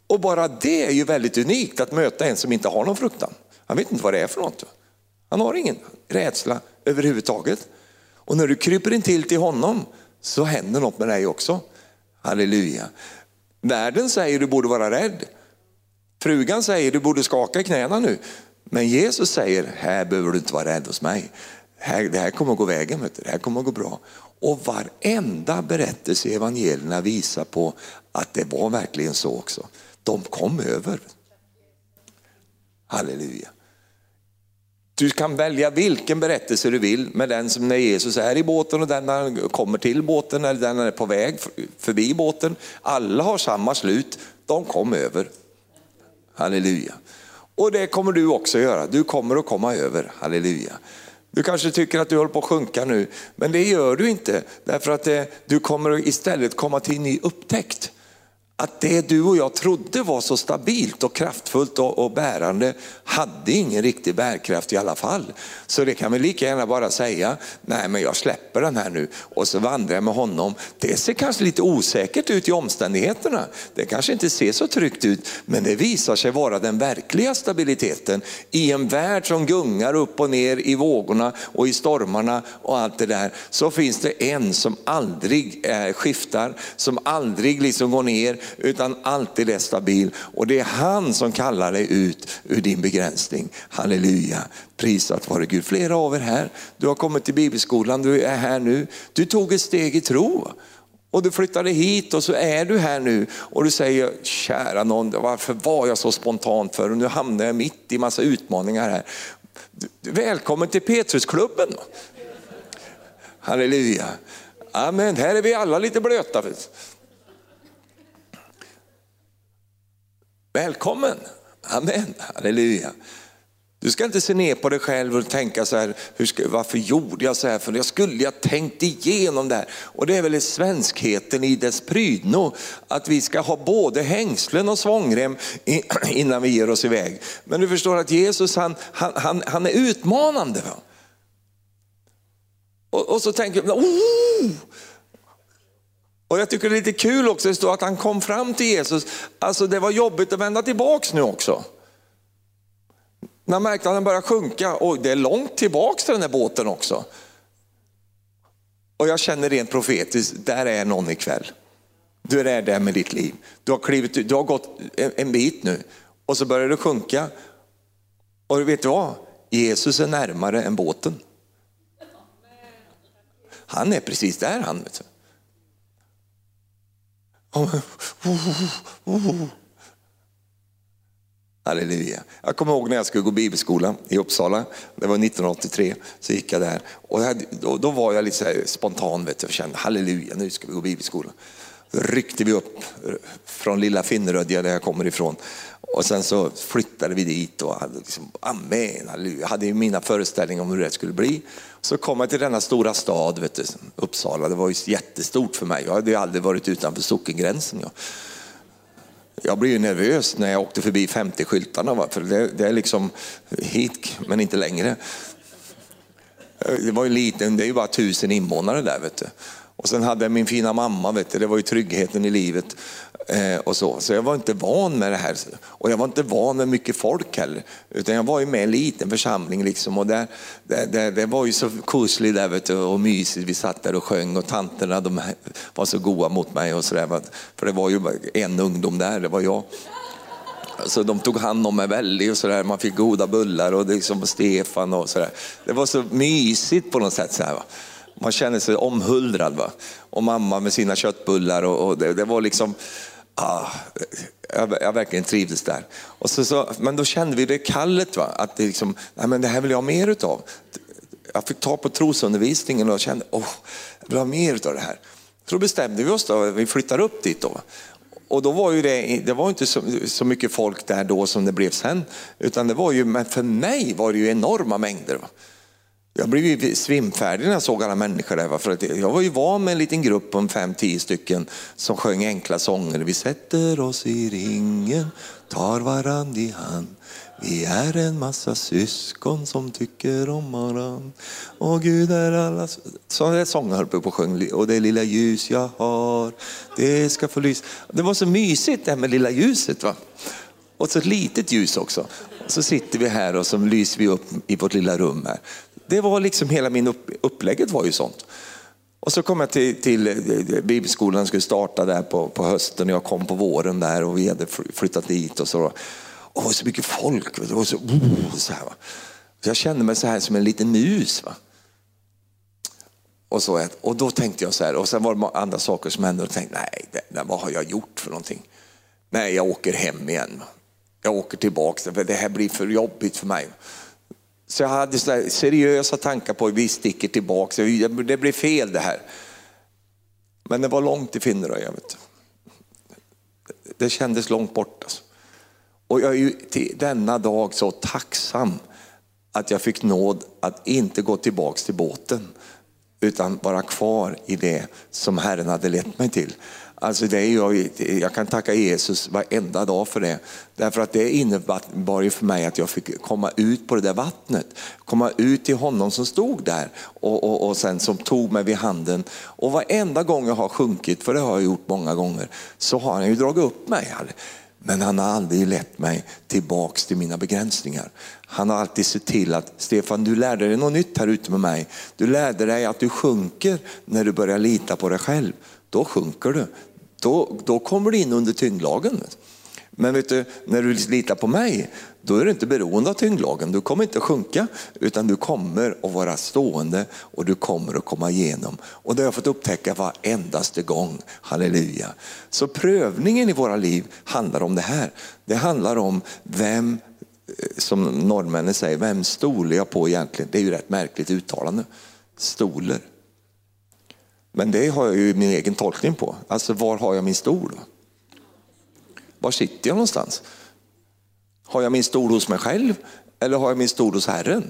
Och bara det är ju väldigt unikt att möta en som inte har någon fruktan. Han vet inte vad det är för något. Han har ingen rädsla överhuvudtaget. Och när du kryper in till till honom så händer något med dig också. Halleluja. Världen säger du borde vara rädd. Frugan säger du borde skaka i knäna nu. Men Jesus säger, här behöver du inte vara rädd hos mig. det här kommer att gå vägen, vet du. det här kommer att gå bra. Och varenda berättelse i evangelierna visar på att det var verkligen så också. De kom över. Halleluja. Du kan välja vilken berättelse du vill med den som när Jesus är i båten och den när han kommer till båten eller den när är på väg förbi båten. Alla har samma slut, de kom över. Halleluja. Och det kommer du också göra, du kommer att komma över, halleluja. Du kanske tycker att du håller på att sjunka nu, men det gör du inte. Därför att det, du kommer istället komma till en ny upptäckt att det du och jag trodde var så stabilt och kraftfullt och, och, bärande hade ingen riktig bärkraft i alla fall. Så det kan vi lika gärna bara säga, nej men jag släpper den här nu och så vandrar jag med honom. Det ser kanske lite osäkert ut i omständigheterna, det kanske inte ser så tryggt ut, men det visar sig vara den verkliga stabiliteten i en värld som gungar upp och ner i vågorna och i stormarna och allt det där. Så finns det en som aldrig eh, skiftar, som aldrig liksom går ner, utan alltid är stabil. Och det är han som kallar dig ut ur din begränsning. Halleluja, prisat vare Gud. Flera av er här, du har kommit till bibelskolan, du är här nu. Du tog ett steg i tro. Och du flyttade hit och så är du här nu och du säger, kära någon, varför var jag så spontant för? Och nu hamnar jag mitt i massa utmaningar här. Välkommen till Petrusklubben. Halleluja. Amen, här är vi alla lite blöta. Välkommen! Amen, halleluja. Du ska inte se ner på dig själv och tänka så här, hur ska, varför gjorde jag så här? För jag skulle ha tänkt igenom det här. Och det är väl svenskheten i dess prydno, att vi ska ha både hängslen och svångrem *clears throat* innan vi ger oss iväg. Men du förstår att Jesus han, han, han, han är utmanande. Och, och, så tänker jag, oh! Och jag tycker det är lite kul också, det står att han kom fram till Jesus. Alltså det var jobbigt att vända tillbaks nu också. När han märkte att den började sjunka, och det är långt tillbaks till den här båten också. Och jag känner rent profetiskt, där är någon ikväll. Du är där med ditt liv. Du har, klivit, du har gått en bit nu och så börjar det sjunka. Och du vet vad? Jesus är närmare än båten. Han är precis där han. Vet du. Oh, oh, oh, halleluja. Jag kommer ihåg när jag skulle gå bibelskola i Uppsala, det var 1983, så gick jag där. Och då, var jag lite så spontan, vet du, och kände halleluja, nu ska vi gå bibelskola. Då ryckte vi upp från lilla Finnerödja där jag kommer ifrån. Och sen så flyttade vi dit och hade liksom, amen, halleluja. Jag hade mina föreställningar om hur det skulle bli. Så kom jag till denna stora stad, vet du, Uppsala. Det var ju jättestort för mig. Jag hade aldrig varit utanför sockengränsen. Jag, jag blev ju nervös när jag åkte förbi 50-skyltarna. För det, det, är liksom hit, men inte längre. Det var ju liten, det är ju bara tusen invånare där. Vet du. Och sen hade jag min fina mamma, vet du, det var ju tryggheten i livet. Eh, och så. så jag var inte van med det här. Och jag var inte van med mycket folk heller. Utan jag var ju med i en liten församling liksom. Och där, det, där, det var ju så kusligt där vet du, och mysigt. Vi satt där och sjöng och tanterna de var så goa mot mig. och så där, För det var ju en ungdom där, det var jag. Så de tog hand om mig väldigt och så där. man fick goda bullar och liksom Stefan och sådär. Det var så mysigt på något sätt. Så här, va? Man känner sig omhuldrad. Va? Och mamma med sina köttbullar. Och, och det, det, var liksom, ah, jag, jag verkligen trivdes där. Och så, så, men då kände vi det kallet, va? att det, liksom, nej, men det här vill jag ha mer utav. Jag fick ta på trosundervisningen och kände, oh, jag vill ha mer utav det här. Så då bestämde vi oss, då, vi flyttar upp dit. Då. Och då var ju det, det var inte så, så, mycket folk där då som det blev sen. Utan det var ju, men för mig var det ju enorma mängder. Va? Jag blev ju svimfärdig när jag såg alla människor där. För jag var ju van med en liten grupp om fem, tio stycken som sjöng enkla sånger. Vi sätter oss i ringen, tar varann i hand. Vi är en massa syskon som tycker om varann. Och Gud är alla... Sådana sånger höll på och sjöng. Och det lilla ljus jag har, det ska få lysa. Det var så mysigt det här med lilla ljuset. va. Och så ett litet ljus också. Så sitter vi här och så lyser vi upp i vårt lilla rum här. Det var liksom hela min upp, upplägget var ju sånt. Och så kom jag till, till eh, bibelskolan, skulle starta där på, på hösten och jag kom på våren där och vi hade flyttat dit och så. Och det var så mycket folk. Det var så, oh, så, här, va. så jag kände mig så här som en liten mus. Va? Och, så, och då tänkte jag så här, och sen var det andra saker som hände och jag tänkte, nej, det, vad har jag gjort för någonting? Nej, jag åker hem igen. Jag åker tillbaka, för det här blir för jobbigt för mig. Så jag hade så seriösa tankar på att vi sticker tillbaka, det blir fel det här. Men det var långt till Finneröja. Det kändes långt bort. Alltså. Och jag är ju till denna dag så tacksam att jag fick nåd att inte gå tillbaka till båten utan vara kvar i det som Herren hade lett mig till. Alltså det är jag, jag kan tacka Jesus varenda dag för det. Därför att det innebar ju för mig att jag fick komma ut på det där vattnet. Komma ut till honom som stod där och, och, och sen som tog mig vid handen. Och varenda gång jag har sjunkit, för det har jag gjort många gånger, så har han ju dragit upp mig. Men han har aldrig lett mig tillbaks till mina begränsningar. Han har alltid sett till att Stefan, du lärde dig något nytt här ute med mig. Du lärde dig att du sjunker när du börjar lita på dig själv. Då sjunker du. Då, då kommer du in under tyngdlagen. Men vet du, när du litar på mig, då är du inte beroende av tyngdlagen. Du kommer inte att sjunka, utan du kommer att vara stående och du kommer att komma igenom. Och det har jag fått upptäcka varendaste gång. Halleluja. Så prövningen i våra liv handlar om det här. Det handlar om vem, eh, som norrmännen säger, vem stoler jag på egentligen? Det är ju ett märkligt uttalande. Stoler. Men det har jag ju min egen tolkning på. Alltså var har jag min stol? Var sitter jag någonstans? Har jag min stol hos mig själv eller har jag min stol hos Herren?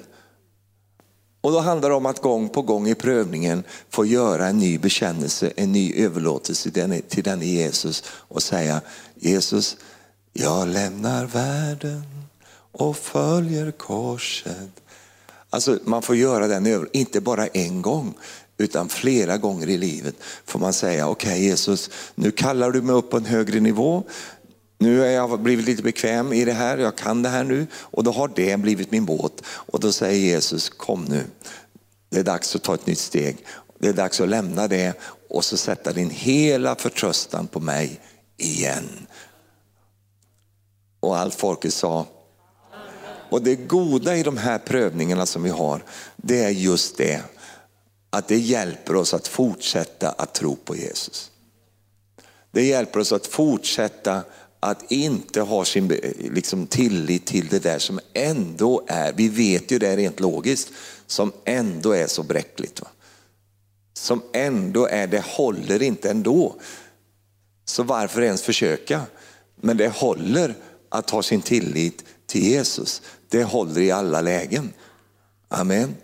Och då handlar det om att gång på gång i prövningen få göra en ny bekännelse, en ny överlåtelse till denne Jesus och säga Jesus, jag lämnar världen och följer korset. Alltså man får göra den över, inte bara en gång, utan flera gånger i livet får man säga, okej okay, Jesus, nu kallar du mig upp på en högre nivå. Nu har jag blivit lite bekväm i det här, jag kan det här nu och då har det blivit min båt. Och då säger Jesus, kom nu, det är dags att ta ett nytt steg. Det är dags att lämna det och så sätta din hela förtröstan på mig igen. Och allt folket sa, och det goda i de här prövningarna som vi har, det är just det att det hjälper oss att fortsätta att tro på Jesus. Det hjälper oss att fortsätta att inte ha sin liksom, tillit till det där som ändå är, vi vet ju det rent logiskt, som ändå är så bräckligt. Va? Som ändå är, det håller inte ändå. Så varför ens försöka? Men det håller att ha sin tillit till Jesus. Det håller i alla lägen. Amen.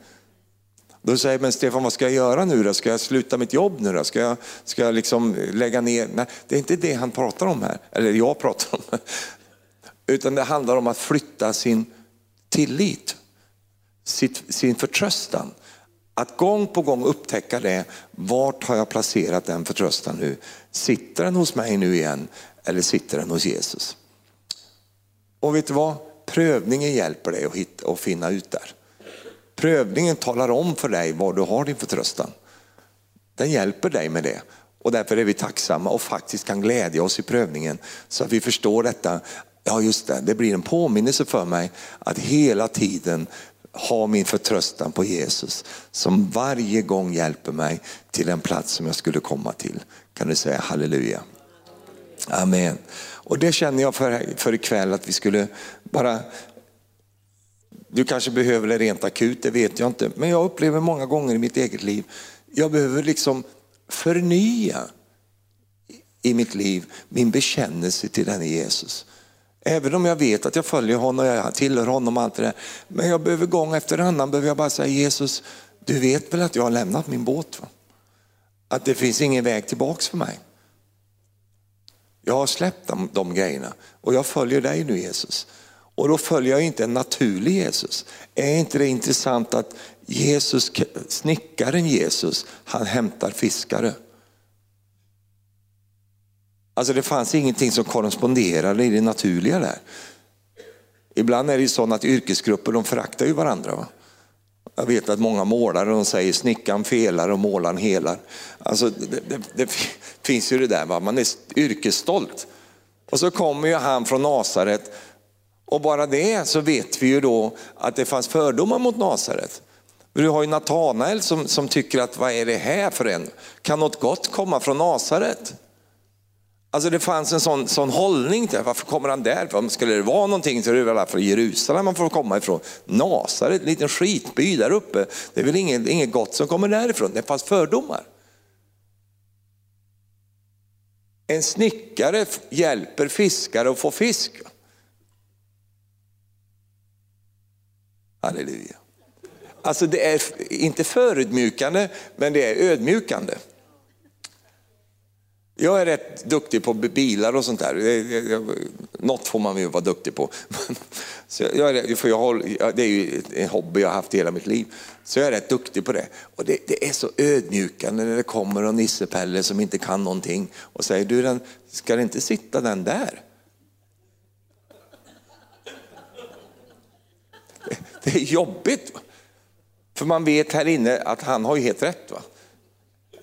Då säger jag, men Stefan vad ska jag göra nu då? Ska jag sluta mitt jobb nu då? Ska jag, ska jag liksom lägga ner? Nej, det är inte det han pratar om här, eller jag pratar om. *laughs* Utan det handlar om att flytta sin tillit, sitt, sin förtröstan. Att gång på gång upptäcka det, vart har jag placerat den förtröstan nu? Sitter den hos mig nu igen eller sitter den hos Jesus? Och vet du vad? Prövningen hjälper dig att, hitta, att finna ut där. Prövningen talar om för dig var du har din förtröstan. Den hjälper dig med det. Och därför är vi tacksamma och faktiskt kan glädja oss i prövningen så att vi förstår detta. Ja just det, det blir en påminnelse för mig att hela tiden ha min förtröstan på Jesus som varje gång hjälper mig till en plats som jag skulle komma till. Kan du säga halleluja? Amen. Och det känner jag för, för ikväll att vi skulle bara du kanske behöver det rent akut, det vet jag inte. Men jag upplever många gånger i mitt eget liv, jag behöver liksom förnya i mitt liv min bekännelse till denne Jesus. Även om jag vet att jag följer honom jag tillhör honom och allt det där. Men jag behöver gång efter annan behöver jag bara säga Jesus, du vet väl att jag har lämnat min båt? Va? Att det finns ingen väg tillbaks för mig. Jag har släppt de, de grejerna och jag följer dig nu Jesus. Och då följer jag inte en naturlig Jesus. Är inte det intressant att Jesus, snickaren Jesus, han hämtar fiskare. Alltså det fanns ingenting som korresponderade i det naturliga där. Ibland är det ju så att yrkesgrupper de föraktar ju varandra. Va? Jag vet att många målare de säger snickaren felar och målaren helar. Alltså det, det, det finns ju det där, va? man är yrkesstolt. Och så kommer ju han från Nasaret och bara det så vet vi ju då att det fanns fördomar mot Nasaret. Du har ju Natanael som, som tycker att vad är det här för en? Kan något gott komma från Nasaret? Alltså det fanns en sån, sån hållning till varför kommer han där? Skulle det vara någonting så är det väl från Jerusalem man får komma ifrån. Nasaret, en liten skitby där uppe. Det är väl inget, inget gott som kommer därifrån. Det fanns fördomar. En snickare hjälper fiskare att få fisk. Halleluja. Alltså det är inte förödmjukande, men det är ödmjukande. Jag är rätt duktig på bilar och sånt där. Något får man ju vara duktig på. *laughs* Så jag är, för jag håller, det är ju en hobby jag har haft hela mitt liv. Så jag är rätt duktig på det. Och det, det är så ödmjukande när det kommer en nissepelle som inte kan någonting och säger, du den, ska det inte sitta den där? Det, är jobbigt. För man vet här inne att han har ju helt rätt. Va?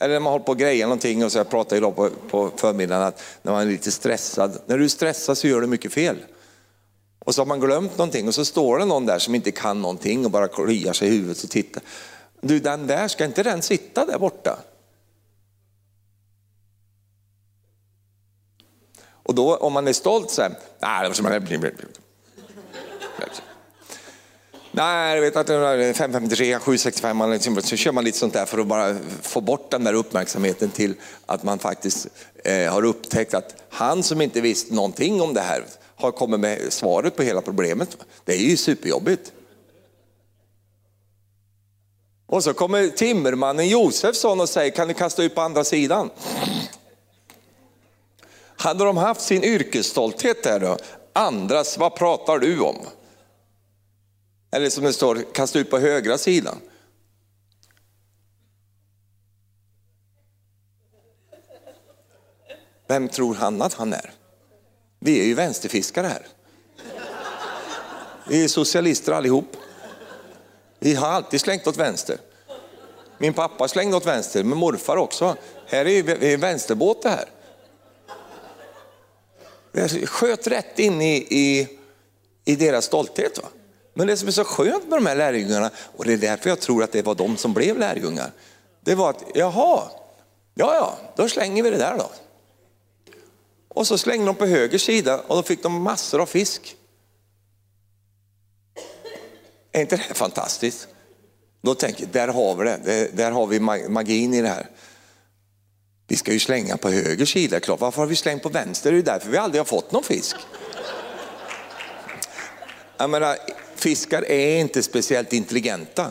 Eller när man håller på och grejer någonting och så jag pratade idag på, på förmiddagen att när man är lite stressad, när du är stressad så gör du mycket fel. Och så har man glömt någonting och så står det någon där som inte kan någonting och bara kliar sig i huvudet och tittar. Du den där, ska inte den sitta där borta? Och då om man är stolt så här, nej, Nej, jag vet att 553, 765, liksom, så kör man lite sånt där för att bara få bort den där uppmärksamheten till att man faktiskt eh, har upptäckt att han som inte visste någonting om det här har kommit med svaret på hela problemet. Det är ju superjobbigt. Och så kommer timmermannen Josefsson och säger, kan du kasta ut på andra sidan? Hade de haft sin yrkesstolthet där då, andras, vad pratar du om? Eller som det står, kasta ut på högra sidan. Vem tror han att han är? Vi är ju vänsterfiskare här. Vi är socialister allihop. Vi har alltid slängt åt vänster. Min pappa slängde åt vänster, men morfar också. Här är vi vänsterbåt det här. Jag sköt rätt in i, i, i deras stolthet. Va? Men det som är så skönt med de här lärjungarna, och det är därför jag tror att det var de som blev lärjungar, det var att jaha, ja ja, då slänger vi det där då. Och så slängde de på höger sida och då fick de massor av fisk. Är inte det fantastiskt? Då tänker jag, där har vi det, där har vi magin i det här. Vi ska ju slänga på höger sida, klart. Varför har vi slängt på vänster? Det är ju därför vi aldrig har fått någon fisk. Jag menar, fiskar är inte speciellt intelligenta.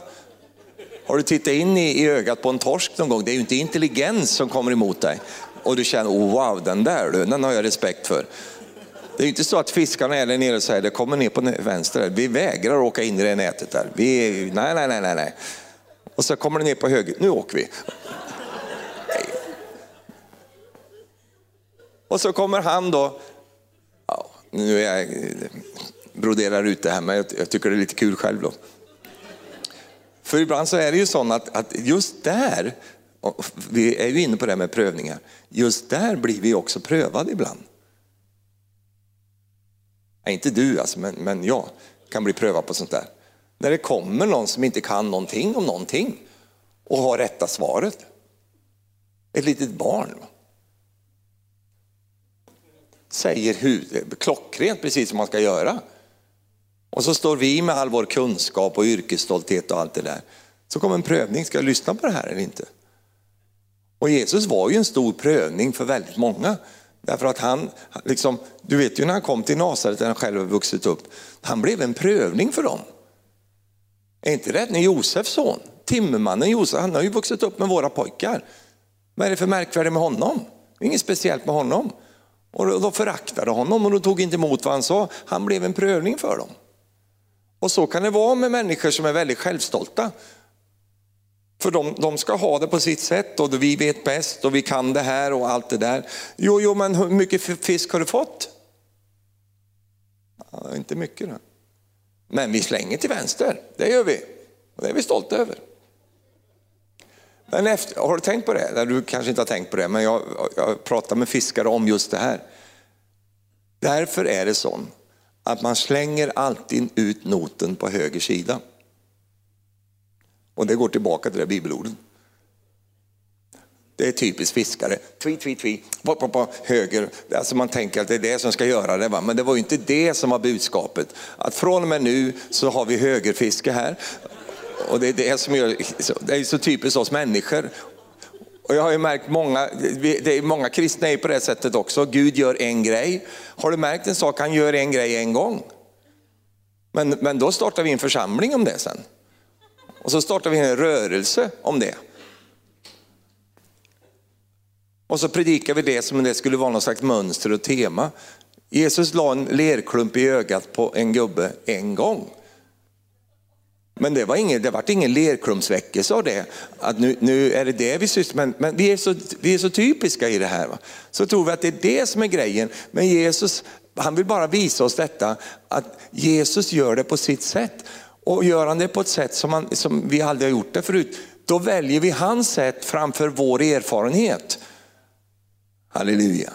Har du tittat in i, i ögat på en torsk någon gång? Det är ju inte intelligens som kommer emot dig. Och du känner, oh, wow, den där du, den har jag respekt för. Det är inte så att fiskarna är där nere och säger, det kommer ner på vänster, vi vägrar åka in i det nätet där. Vi, nej, nej, nej, nej. Och så kommer det ner på höger, nu åker vi. Och så kommer han då, ja, nu är jag broderar ut det här, men jag tycker det är lite kul själv då. För ibland så är det ju så att, att just där, vi är ju inne på det här med prövningar, just där blir vi också prövade ibland. Nej, inte du alltså, men, men jag kan bli prövad på sånt där. När det kommer någon som inte kan någonting om någonting och har rätta svaret. Ett litet barn. Säger hur, klockrent precis som man ska göra. Och så står vi med all vår kunskap och yrkesstolthet och allt det där. Så kommer en prövning, ska jag lyssna på det här eller inte? Och Jesus var ju en stor prövning för väldigt många. Därför att han, liksom, du vet ju när han kom till Nasaret där han själv har vuxit upp, han blev en prövning för dem. Är inte det när Josefs son, timmermannen Josef, han har ju vuxit upp med våra pojkar. Vad är det för märkvärdigt med honom? Inget speciellt med honom. Och de föraktade honom och de tog inte emot vad han sa. Han blev en prövning för dem. Och så kan det vara med människor som är väldigt självstolta. För de, de, ska ha det på sitt sätt och vi vet bäst och vi kan det här och allt det där. Jo, jo, men hur mycket fisk har du fått? Ja, inte mycket. Då. Men vi slänger till vänster, det gör vi. Och det är vi stolta över. Men efter, har du tänkt på det? Du kanske inte har tänkt på det, men jag, jag pratar med fiskare om just det här. Därför är det så att man slänger alltid ut noten på höger sida. Och det går tillbaka till det bibelordet. Det är typiskt fiskare. Tvi, tvi, tvi, på, på, på, höger. Alltså man tänker att det är det som ska göra det. Va? Men det var ju inte det som var budskapet. Att från och med nu så har vi högerfiske här. Och det är det som gör, det är så typiskt oss människor. Och jag har ju märkt många, det är många kristna är på det sättet också. Gud gör en grej. Har du märkt en sak? Han gör en grej en gång. Men, men då startar vi en församling om det sen. Och så startar vi en rörelse om det. Och så predikar vi det som om det skulle vara något slags mönster och tema. Jesus la en lerklump i ögat på en gubbe en gång. Men det var ingen, det vart ingen lerklumpsväckelse av det. Att nu, nu är det det vi sysslar med. Men vi är, så, vi är så typiska i det här. Va? Så tror vi att det är det som är grejen. Men Jesus, han vill bara visa oss detta, att Jesus gör det på sitt sätt. Och gör han det på ett sätt som, han, som vi aldrig har gjort det förut, då väljer vi hans sätt framför vår erfarenhet. Halleluja.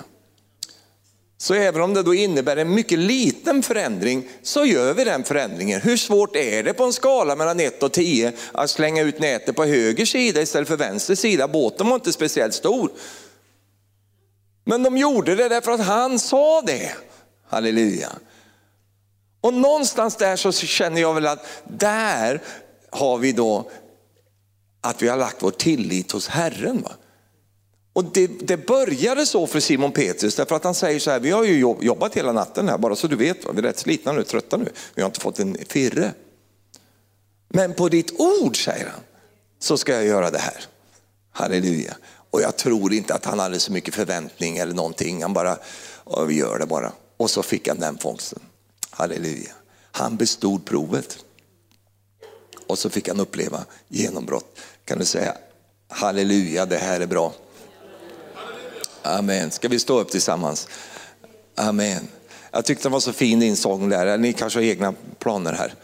Så även om det då innebär en mycket liten förändring så gör vi den förändringen. Hur svårt är det på en skala mellan 1 och 10 att slänga ut nätet på höger sida istället för vänster sida? Båten var inte speciellt stor. Men de gjorde det därför att han sa det. Halleluja. Och någonstans där så känner jag väl att där har vi då att vi har lagt vår tillit hos Herren. Va? Och det, det, började så för Simon Petrus därför att han säger så här, vi har ju jobbat hela natten här bara så du vet, vi är rätt slitna nu, trötta nu, vi har inte fått en firre. Men på ditt ord, säger han, så ska jag göra det här. Halleluja. Och jag tror inte att han hade så mycket förväntning eller någonting, han bara, vi gör det bara. Och så fick han den fångsten. Halleluja. Han bestod provet. Och så fick han uppleva genombrott. Kan du säga halleluja, det här är bra. Amen. Ska vi stå upp tillsammans? Amen. Jag tyckte det var så fin din sång där. Ni kanske har egna planer här.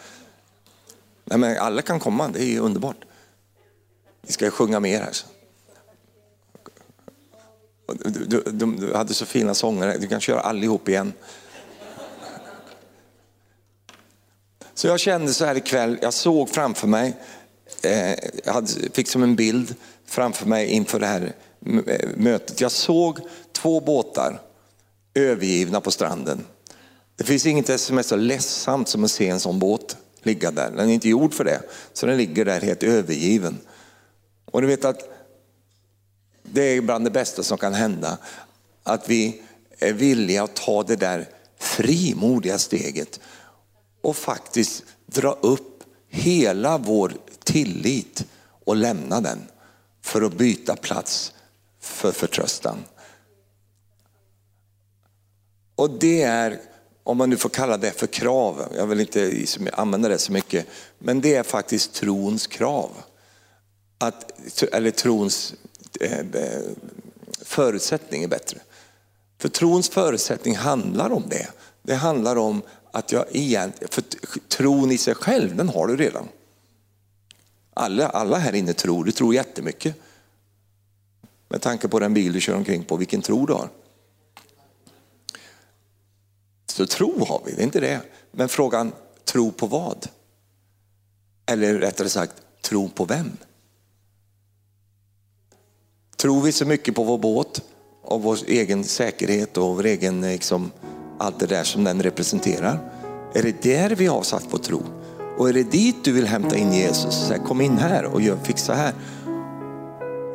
Nej, men alla kan komma, det är underbart. Vi ska sjunga mer här. Du, du, du, du hade så fina sånger, du kan köra allihop igen. Så jag kände så här ikväll, jag såg framför mig, eh, jag hade, fick som en bild framför mig inför det här Eh, mötet. Jag såg två båtar övergivna på stranden. Det finns inget som är så ledsamt som att se en sån båt ligga där. Den är inte gjord för det, så den ligger där helt övergiven. Och du vet att det är bland det bästa som kan hända, att vi är villiga att ta det där frimodiga steget och faktiskt dra upp hela vår tillit och lämna den för att byta plats för förtröstan. Och det är, om man nu får kalla det för krav, jag vill inte använda det så mycket, men det är faktiskt trons krav. Att, eller trons eh, förutsättning är bättre. För trons förutsättning handlar om det. Det handlar om att jag egentligen, för tron i sig själv, den har du redan. Alla, alla här inne tror, du tror jättemycket. Med tanke på den bil du kör omkring på, vilken tro du har. Så tro har vi, det är inte det. Men frågan, tro på vad? Eller rättare sagt, tro på vem? Tror vi så mycket på vår båt och vår egen säkerhet och vår egen, liksom, allt det där som den representerar? Är det där vi har satt vår tro? Och är det dit du vill hämta in Jesus? Så här, kom in här och gör, fixa här.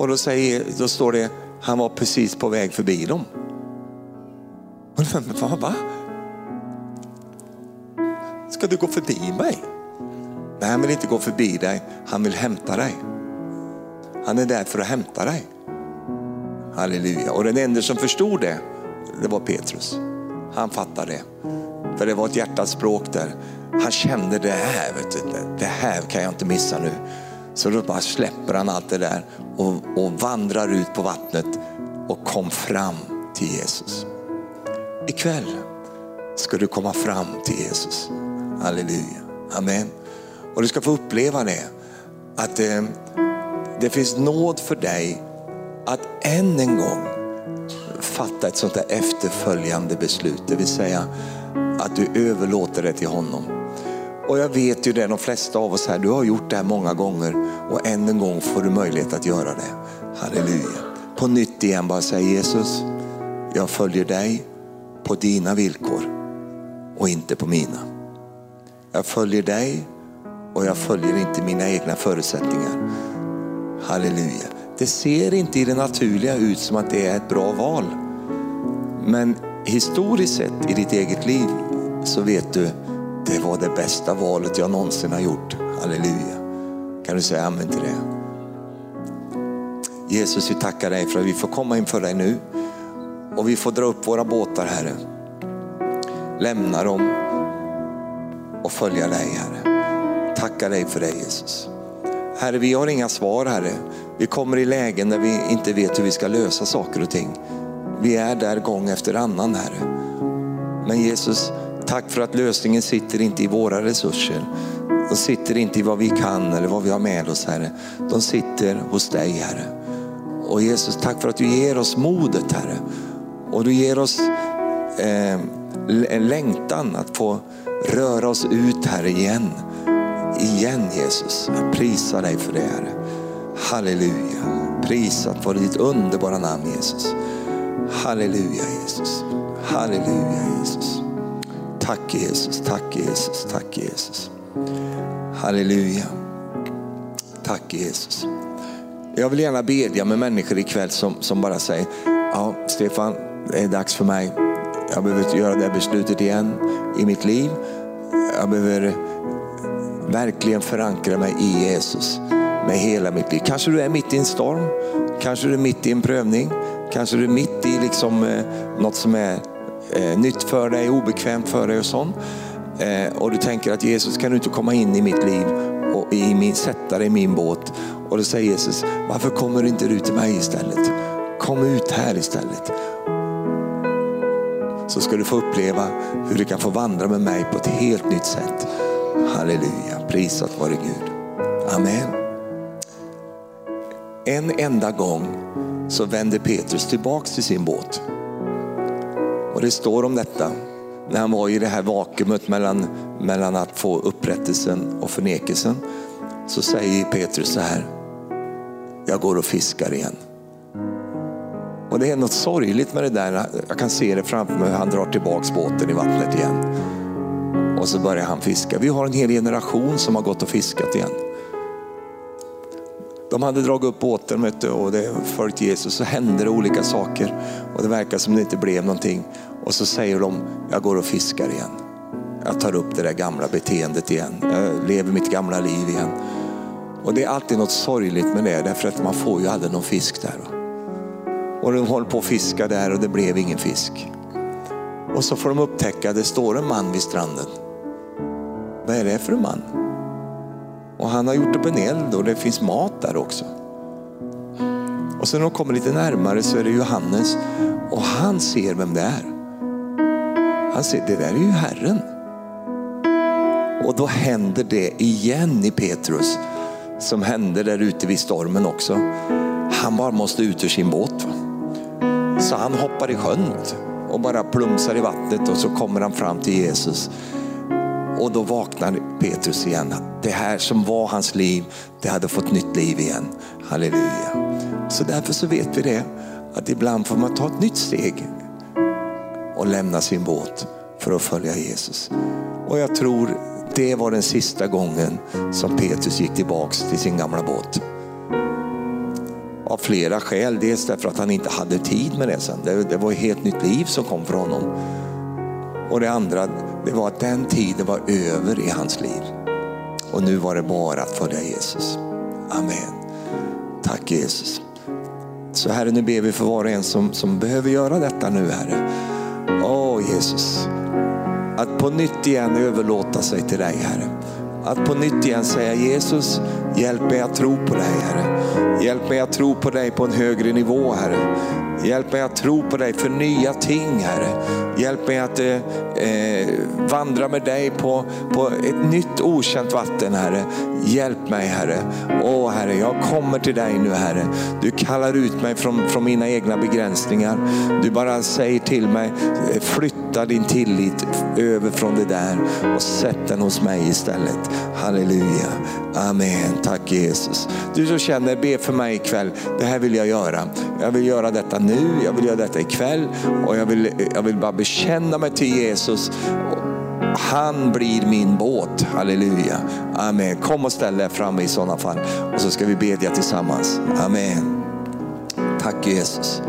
Och då, säger, då står det, han var precis på väg förbi dem. Men vad, va? Ska du gå förbi mig? Nej, han vill inte gå förbi dig, han vill hämta dig. Han är där för att hämta dig. Halleluja. Och den enda som förstod det, det var Petrus. Han fattade det. För det var ett hjärtats språk där. Han kände det här, vet du, det här kan jag inte missa nu. Så då bara släpper han allt det där och, och vandrar ut på vattnet och kom fram till Jesus. Ikväll ska du komma fram till Jesus. Halleluja. Amen. Och du ska få uppleva det. Att eh, det finns nåd för dig att än en gång fatta ett sånt där efterföljande beslut. Det vill säga att du överlåter det till honom. Och jag vet ju det, de flesta av oss här, du har gjort det här många gånger och än en gång får du möjlighet att göra det. Halleluja. på nytt igen bara säga Jesus, jag följer dig på dina villkor och inte på mina. Jag följer dig och jag följer inte mina egna förutsättningar. Halleluja. Det ser inte i det naturliga ut som att det är ett bra val. Men historiskt sett i ditt eget liv så vet du, det var det bästa valet jag någonsin har gjort. Halleluja. Kan du säga amen till det? Jesus, vi tackar dig för att vi får komma inför dig nu och vi får dra upp våra båtar, Herre. Lämna dem och följa dig, Herre. Tackar dig för det, Jesus. Herre, vi har inga svar, Herre. Vi kommer i lägen där vi inte vet hur vi ska lösa saker och ting. Vi är där gång efter annan, Herre. Men Jesus, tack för att lösningen sitter inte i våra resurser. De sitter inte i vad vi kan eller vad vi har med oss, Herre. De sitter hos dig, Herre. Och Jesus, tack för att du ger oss modet, Herre. Och du ger oss eh, en längtan att få röra oss ut, Herre, igen. Igen, Jesus. Jag prisar dig för det, Herre. Halleluja. Prisat vare ditt underbara namn, Jesus. Halleluja, Jesus. Halleluja, Jesus. Tack Jesus, tack Jesus, tack Jesus. Halleluja. Tack Jesus. Jag vill gärna bedja med människor ikväll som, som bara säger, ja Stefan, det är dags för mig. Jag behöver göra det här beslutet igen i mitt liv. Jag behöver verkligen förankra mig i Jesus med hela mitt liv. Kanske du är mitt i en storm, kanske du är mitt i en prövning, kanske du är mitt i liksom, eh, något som är eh, nytt för dig, obekvämt för dig och sånt. Eh, och du tänker att Jesus kan du inte komma in i mitt liv och i min, sätta dig i min båt. Och då säger Jesus, varför kommer du inte ut till mig istället? Kom ut här istället. Så ska du få uppleva hur du kan få vandra med mig på ett helt nytt sätt. Halleluja, prisat vare Gud. Amen. En enda gång så vände Petrus tillbaks till sin båt. Och det står om detta när han var i det här vakuumet mellan, mellan att få upprättelsen och förnekelsen. Så säger Petrus så här, jag går och fiskar igen. Och det är något sorgligt med det där. Jag kan se det framför mig han drar tillbaks båten i vattnet igen. Och så börjar han fiska. Vi har en hel generation som har gått och fiskat igen. De hade dragit upp båten och det följt Jesus så hände det olika saker. Och det verkar som det inte blev någonting. Och så säger de, jag går och fiskar igen. Jag tar upp det där gamla beteendet igen. Jag lever mitt gamla liv igen. Och det är alltid något sorgligt med det, därför att man får ju aldrig någon fisk där. Och de håller på att fiska där och det blev ingen fisk. Och så får de upptäcka, det står en man vid stranden. Vad är det för en man? Och han har gjort upp en eld och det finns mat där också. Och sen när de kommer lite närmare så är det Johannes och han ser vem det är. Han säger, det där är ju Herren. Och då händer det igen i Petrus som hände där ute vid stormen också. Han bara måste ut ur sin båt. Så han hoppar i sjön och bara plumsar i vattnet och så kommer han fram till Jesus. Och då vaknar Petrus igen. Det här som var hans liv, det hade fått nytt liv igen. Halleluja. Så därför så vet vi det, att ibland får man ta ett nytt steg och lämna sin båt för att följa Jesus. Och jag tror det var den sista gången som Petrus gick tillbaks till sin gamla båt. Av flera skäl. Dels därför att han inte hade tid med det sen. Det, det var ett helt nytt liv som kom för honom. Och det andra, det var att den tiden var över i hans liv. Och nu var det bara att följa Jesus. Amen. Tack Jesus. Så Herre, nu ber vi för var och en som, som behöver göra detta nu Herre. Åh Jesus, att på nytt igen överlåta sig till dig Herre. Att på nytt igen säga Jesus, hjälp mig att tro på dig Herre. Hjälp mig att tro på dig på en högre nivå Herre. Hjälp mig att tro på dig för nya ting Herre. Hjälp mig att eh, eh, vandra med dig på, på ett nytt okänt vatten Herre. Hjälp mig Herre. Åh Herre, jag kommer till dig nu Herre. Du kallar ut mig från, från mina egna begränsningar. Du bara säger till mig, eh, flytta din tillit över från det där och sätt den hos mig istället. Halleluja. Amen. Tack Jesus. Du som känner, be för mig ikväll. Det här vill jag göra. Jag vill göra detta nu, jag vill göra detta ikväll och jag vill, jag vill bara bekänna mig till Jesus. Han blir min båt, halleluja. Amen. Kom och ställ dig framme i sådana fall och så ska vi bedja tillsammans. Amen. Tack Jesus.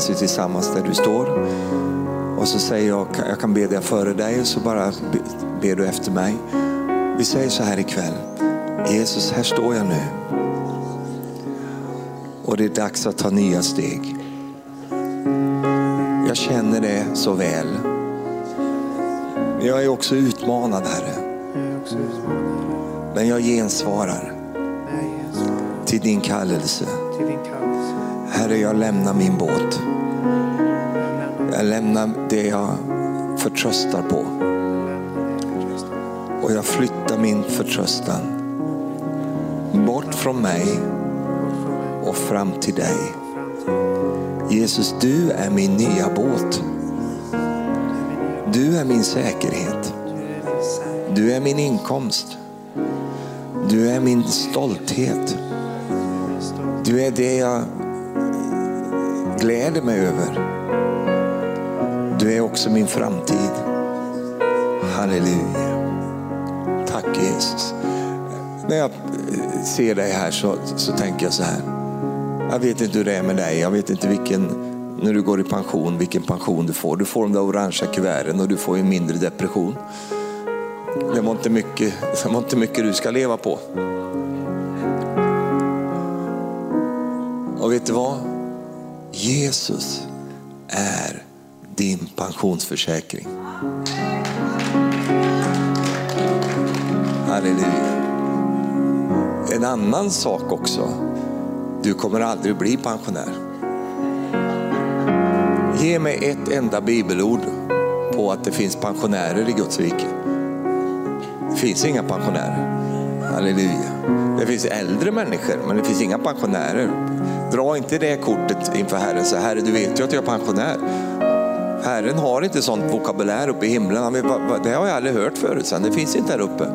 Bekännelse tillsammans där du står. Och så säger jag, jag kan be dig före dig och så bara be- ber du efter mig. Vi säger så här ikväll. Jesus, här står jag nu. Och det är dags att ta nya steg. Jag känner det så väl. Jag är också utmanad Herre. Men Jag gensvarar till din kallelse. Herre, jag lämnar min båt. Jag lämnar det jag förtröstar på. Och jag flyttar min förtröstan bort från mig och fram till dig. Jesus, du är min nya båt. Du är min säkerhet. Du är min inkomst. Du är min stolthet. Du är det jag gläder mig över. Du är också min framtid. Halleluja. Tack Jesus. När jag eh, ser dig här så, så tänker jag så här. Jag vet inte hur det är med dig. Jag vet inte vilken, när du går i pension, vilken pension du får. Du får de där orangea kuverten och du får en mindre depression. Det var inte mycket, det var inte mycket du ska leva på. Och vet du vad? Jesus är din pensionsförsäkring. Halleluja. En annan sak också. Du kommer aldrig bli pensionär. Ge mig ett enda bibelord på att det finns pensionärer i Guds rike. Det finns inga pensionärer. Halleluja. Det finns äldre människor men det finns inga pensionärer. Dra inte det kortet inför Herren. Så Herre, du vet ju att jag är pensionär. Herren har inte sånt vokabulär uppe i himlen. Det har jag aldrig hört förut. Sen. Det finns inte här uppe.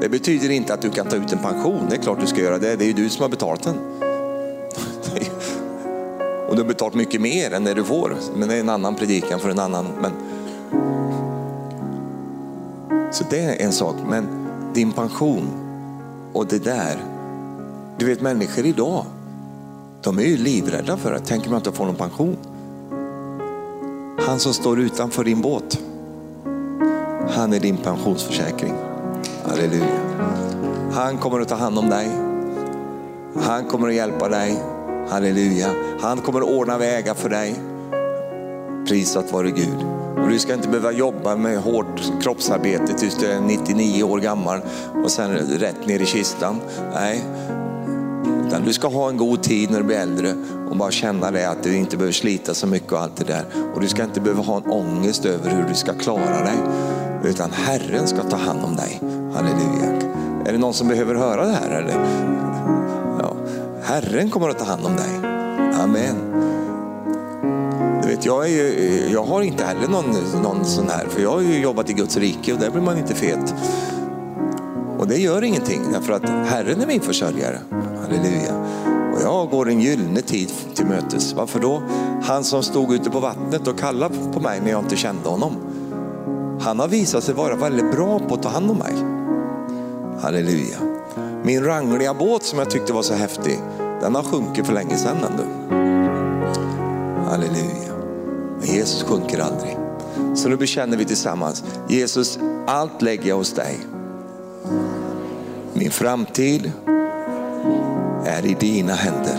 Det betyder inte att du kan ta ut en pension. Det är klart du ska göra det. Det är ju du som har betalat den. *laughs* Och du har betalat mycket mer än det du får. Men det är en annan predikan för en annan. Men Så det är en sak. Men din pension och det där. Du vet människor idag, de är ju livrädda för att tänker man inte få någon pension. Han som står utanför din båt, han är din pensionsförsäkring. Halleluja. Han kommer att ta hand om dig. Han kommer att hjälpa dig. Halleluja. Han kommer att ordna vägar för dig. Prisat vare Gud. Och du ska inte behöva jobba med hårt kroppsarbete tills du är 99 år gammal och sen rätt ner i kistan. Nej, utan du ska ha en god tid när du blir äldre och bara känna det att du inte behöver slita så mycket och allt det där. Och du ska inte behöva ha en ångest över hur du ska klara dig. Utan Herren ska ta hand om dig. Halleluja. Är det någon som behöver höra det här? Eller? Ja. Herren kommer att ta hand om dig. Amen. Du vet, jag, är ju, jag har inte heller någon, någon sån här, för jag har ju jobbat i Guds rike och där blir man inte fet. Och det gör ingenting, därför att Herren är min försörjare. Halleluja. Och jag går en gyllene tid till mötes. Varför då? Han som stod ute på vattnet och kallade på mig när jag inte kände honom. Han har visat sig vara väldigt bra på att ta hand om mig. Halleluja. Min rangliga båt som jag tyckte var så häftig, den har sjunkit för länge sedan ändå. Halleluja. Men Jesus sjunker aldrig. Så nu bekänner vi tillsammans. Jesus, allt lägger jag hos dig. Min framtid är i dina händer.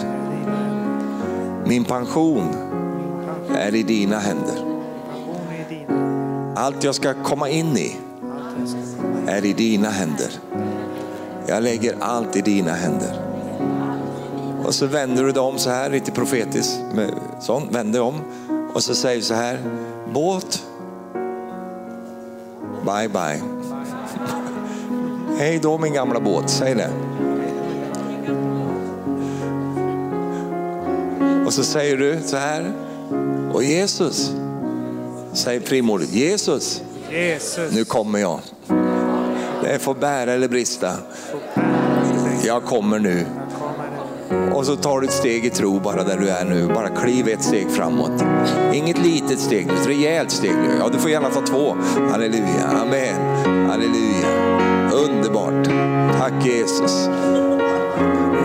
Min pension är i dina händer. Allt jag ska komma in i är i dina händer. Jag lägger allt i dina händer. Och så vänder du dig om så här, lite profetiskt. med- Sån, vänder dig om. Och så säger du så här, båt, bye bye. *laughs* Hej då min gamla båt, säg det. Och så säger du så här, och Jesus, säg primordet, Jesus, Jesus. nu kommer jag. Det får bära eller brista. Jag kommer nu. Och så tar du ett steg i tro bara där du är nu. Bara kliv ett steg framåt. Inget litet steg ett rejält steg nu. Ja, du får gärna ta två. Halleluja, amen. Halleluja. Underbart. Tack Jesus.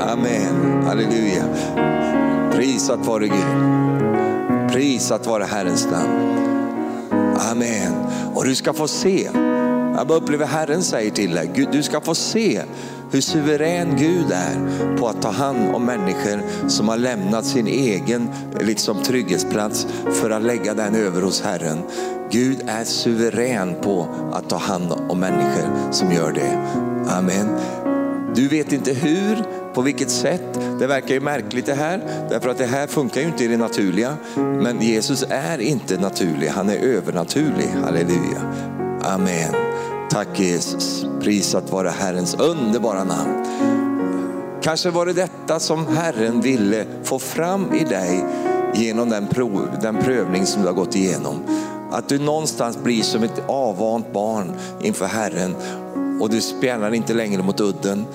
Amen. Halleluja. Prisat vare Gud. Prisat vare Herrens namn. Amen. Och du ska få se. Jag bara upplever Herren säger till dig, du ska få se hur suverän Gud är på att ta hand om människor som har lämnat sin egen liksom, trygghetsplats för att lägga den över hos Herren. Gud är suverän på att ta hand om människor som gör det. Amen. Du vet inte hur, på vilket sätt. Det verkar ju märkligt det här, därför att det här funkar ju inte i det naturliga. Men Jesus är inte naturlig, han är övernaturlig. Halleluja. Amen. Tack Jesus. Prisat vare Herrens underbara namn. Kanske var det detta som Herren ville få fram i dig genom den, prov, den prövning som du har gått igenom. Att du någonstans blir som ett avvant barn inför Herren och du spjärnar inte längre mot udden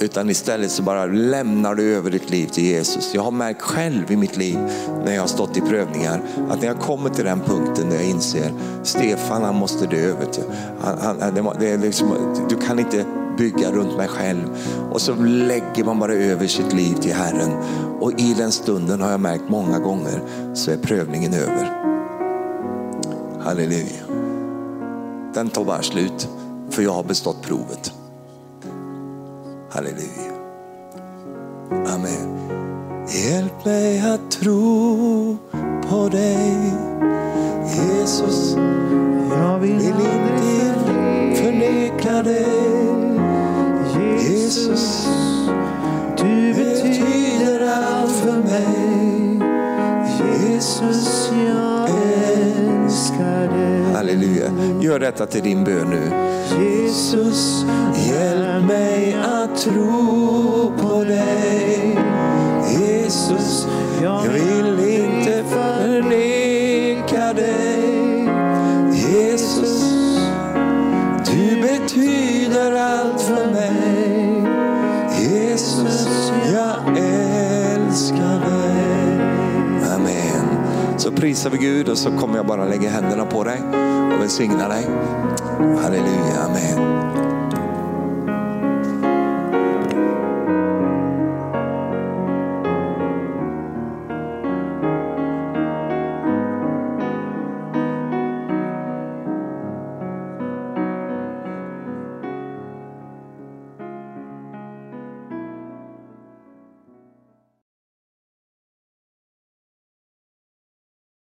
utan istället så bara lämnar du över ditt liv till Jesus. Jag har märkt själv i mitt liv när jag har stått i prövningar att när jag kommer till den punkten där jag inser Stefan han måste dö. Vet. Han, han, det, det är liksom, du kan inte bygga runt mig själv. Och så lägger man bara över sitt liv till Herren. Och i den stunden har jag märkt många gånger så är prövningen över. Halleluja. Den tar bara slut för jag har bestått provet. Halleluja. Amen. Hjälp mig att tro på dig Jesus. Jag vill Vill inte förneka dig. Jesus, du betyder allt för mig. Jesus, jag älskar dig. Halleluja. Gör detta till din bön nu. Jesus, Hjälp mig att tro på dig. Jesus, jag vill inte förneka dig. Jesus, du betyder allt för mig. Så prisar vi Gud och så kommer jag bara lägga händerna på dig och välsigna dig. Halleluja, amen.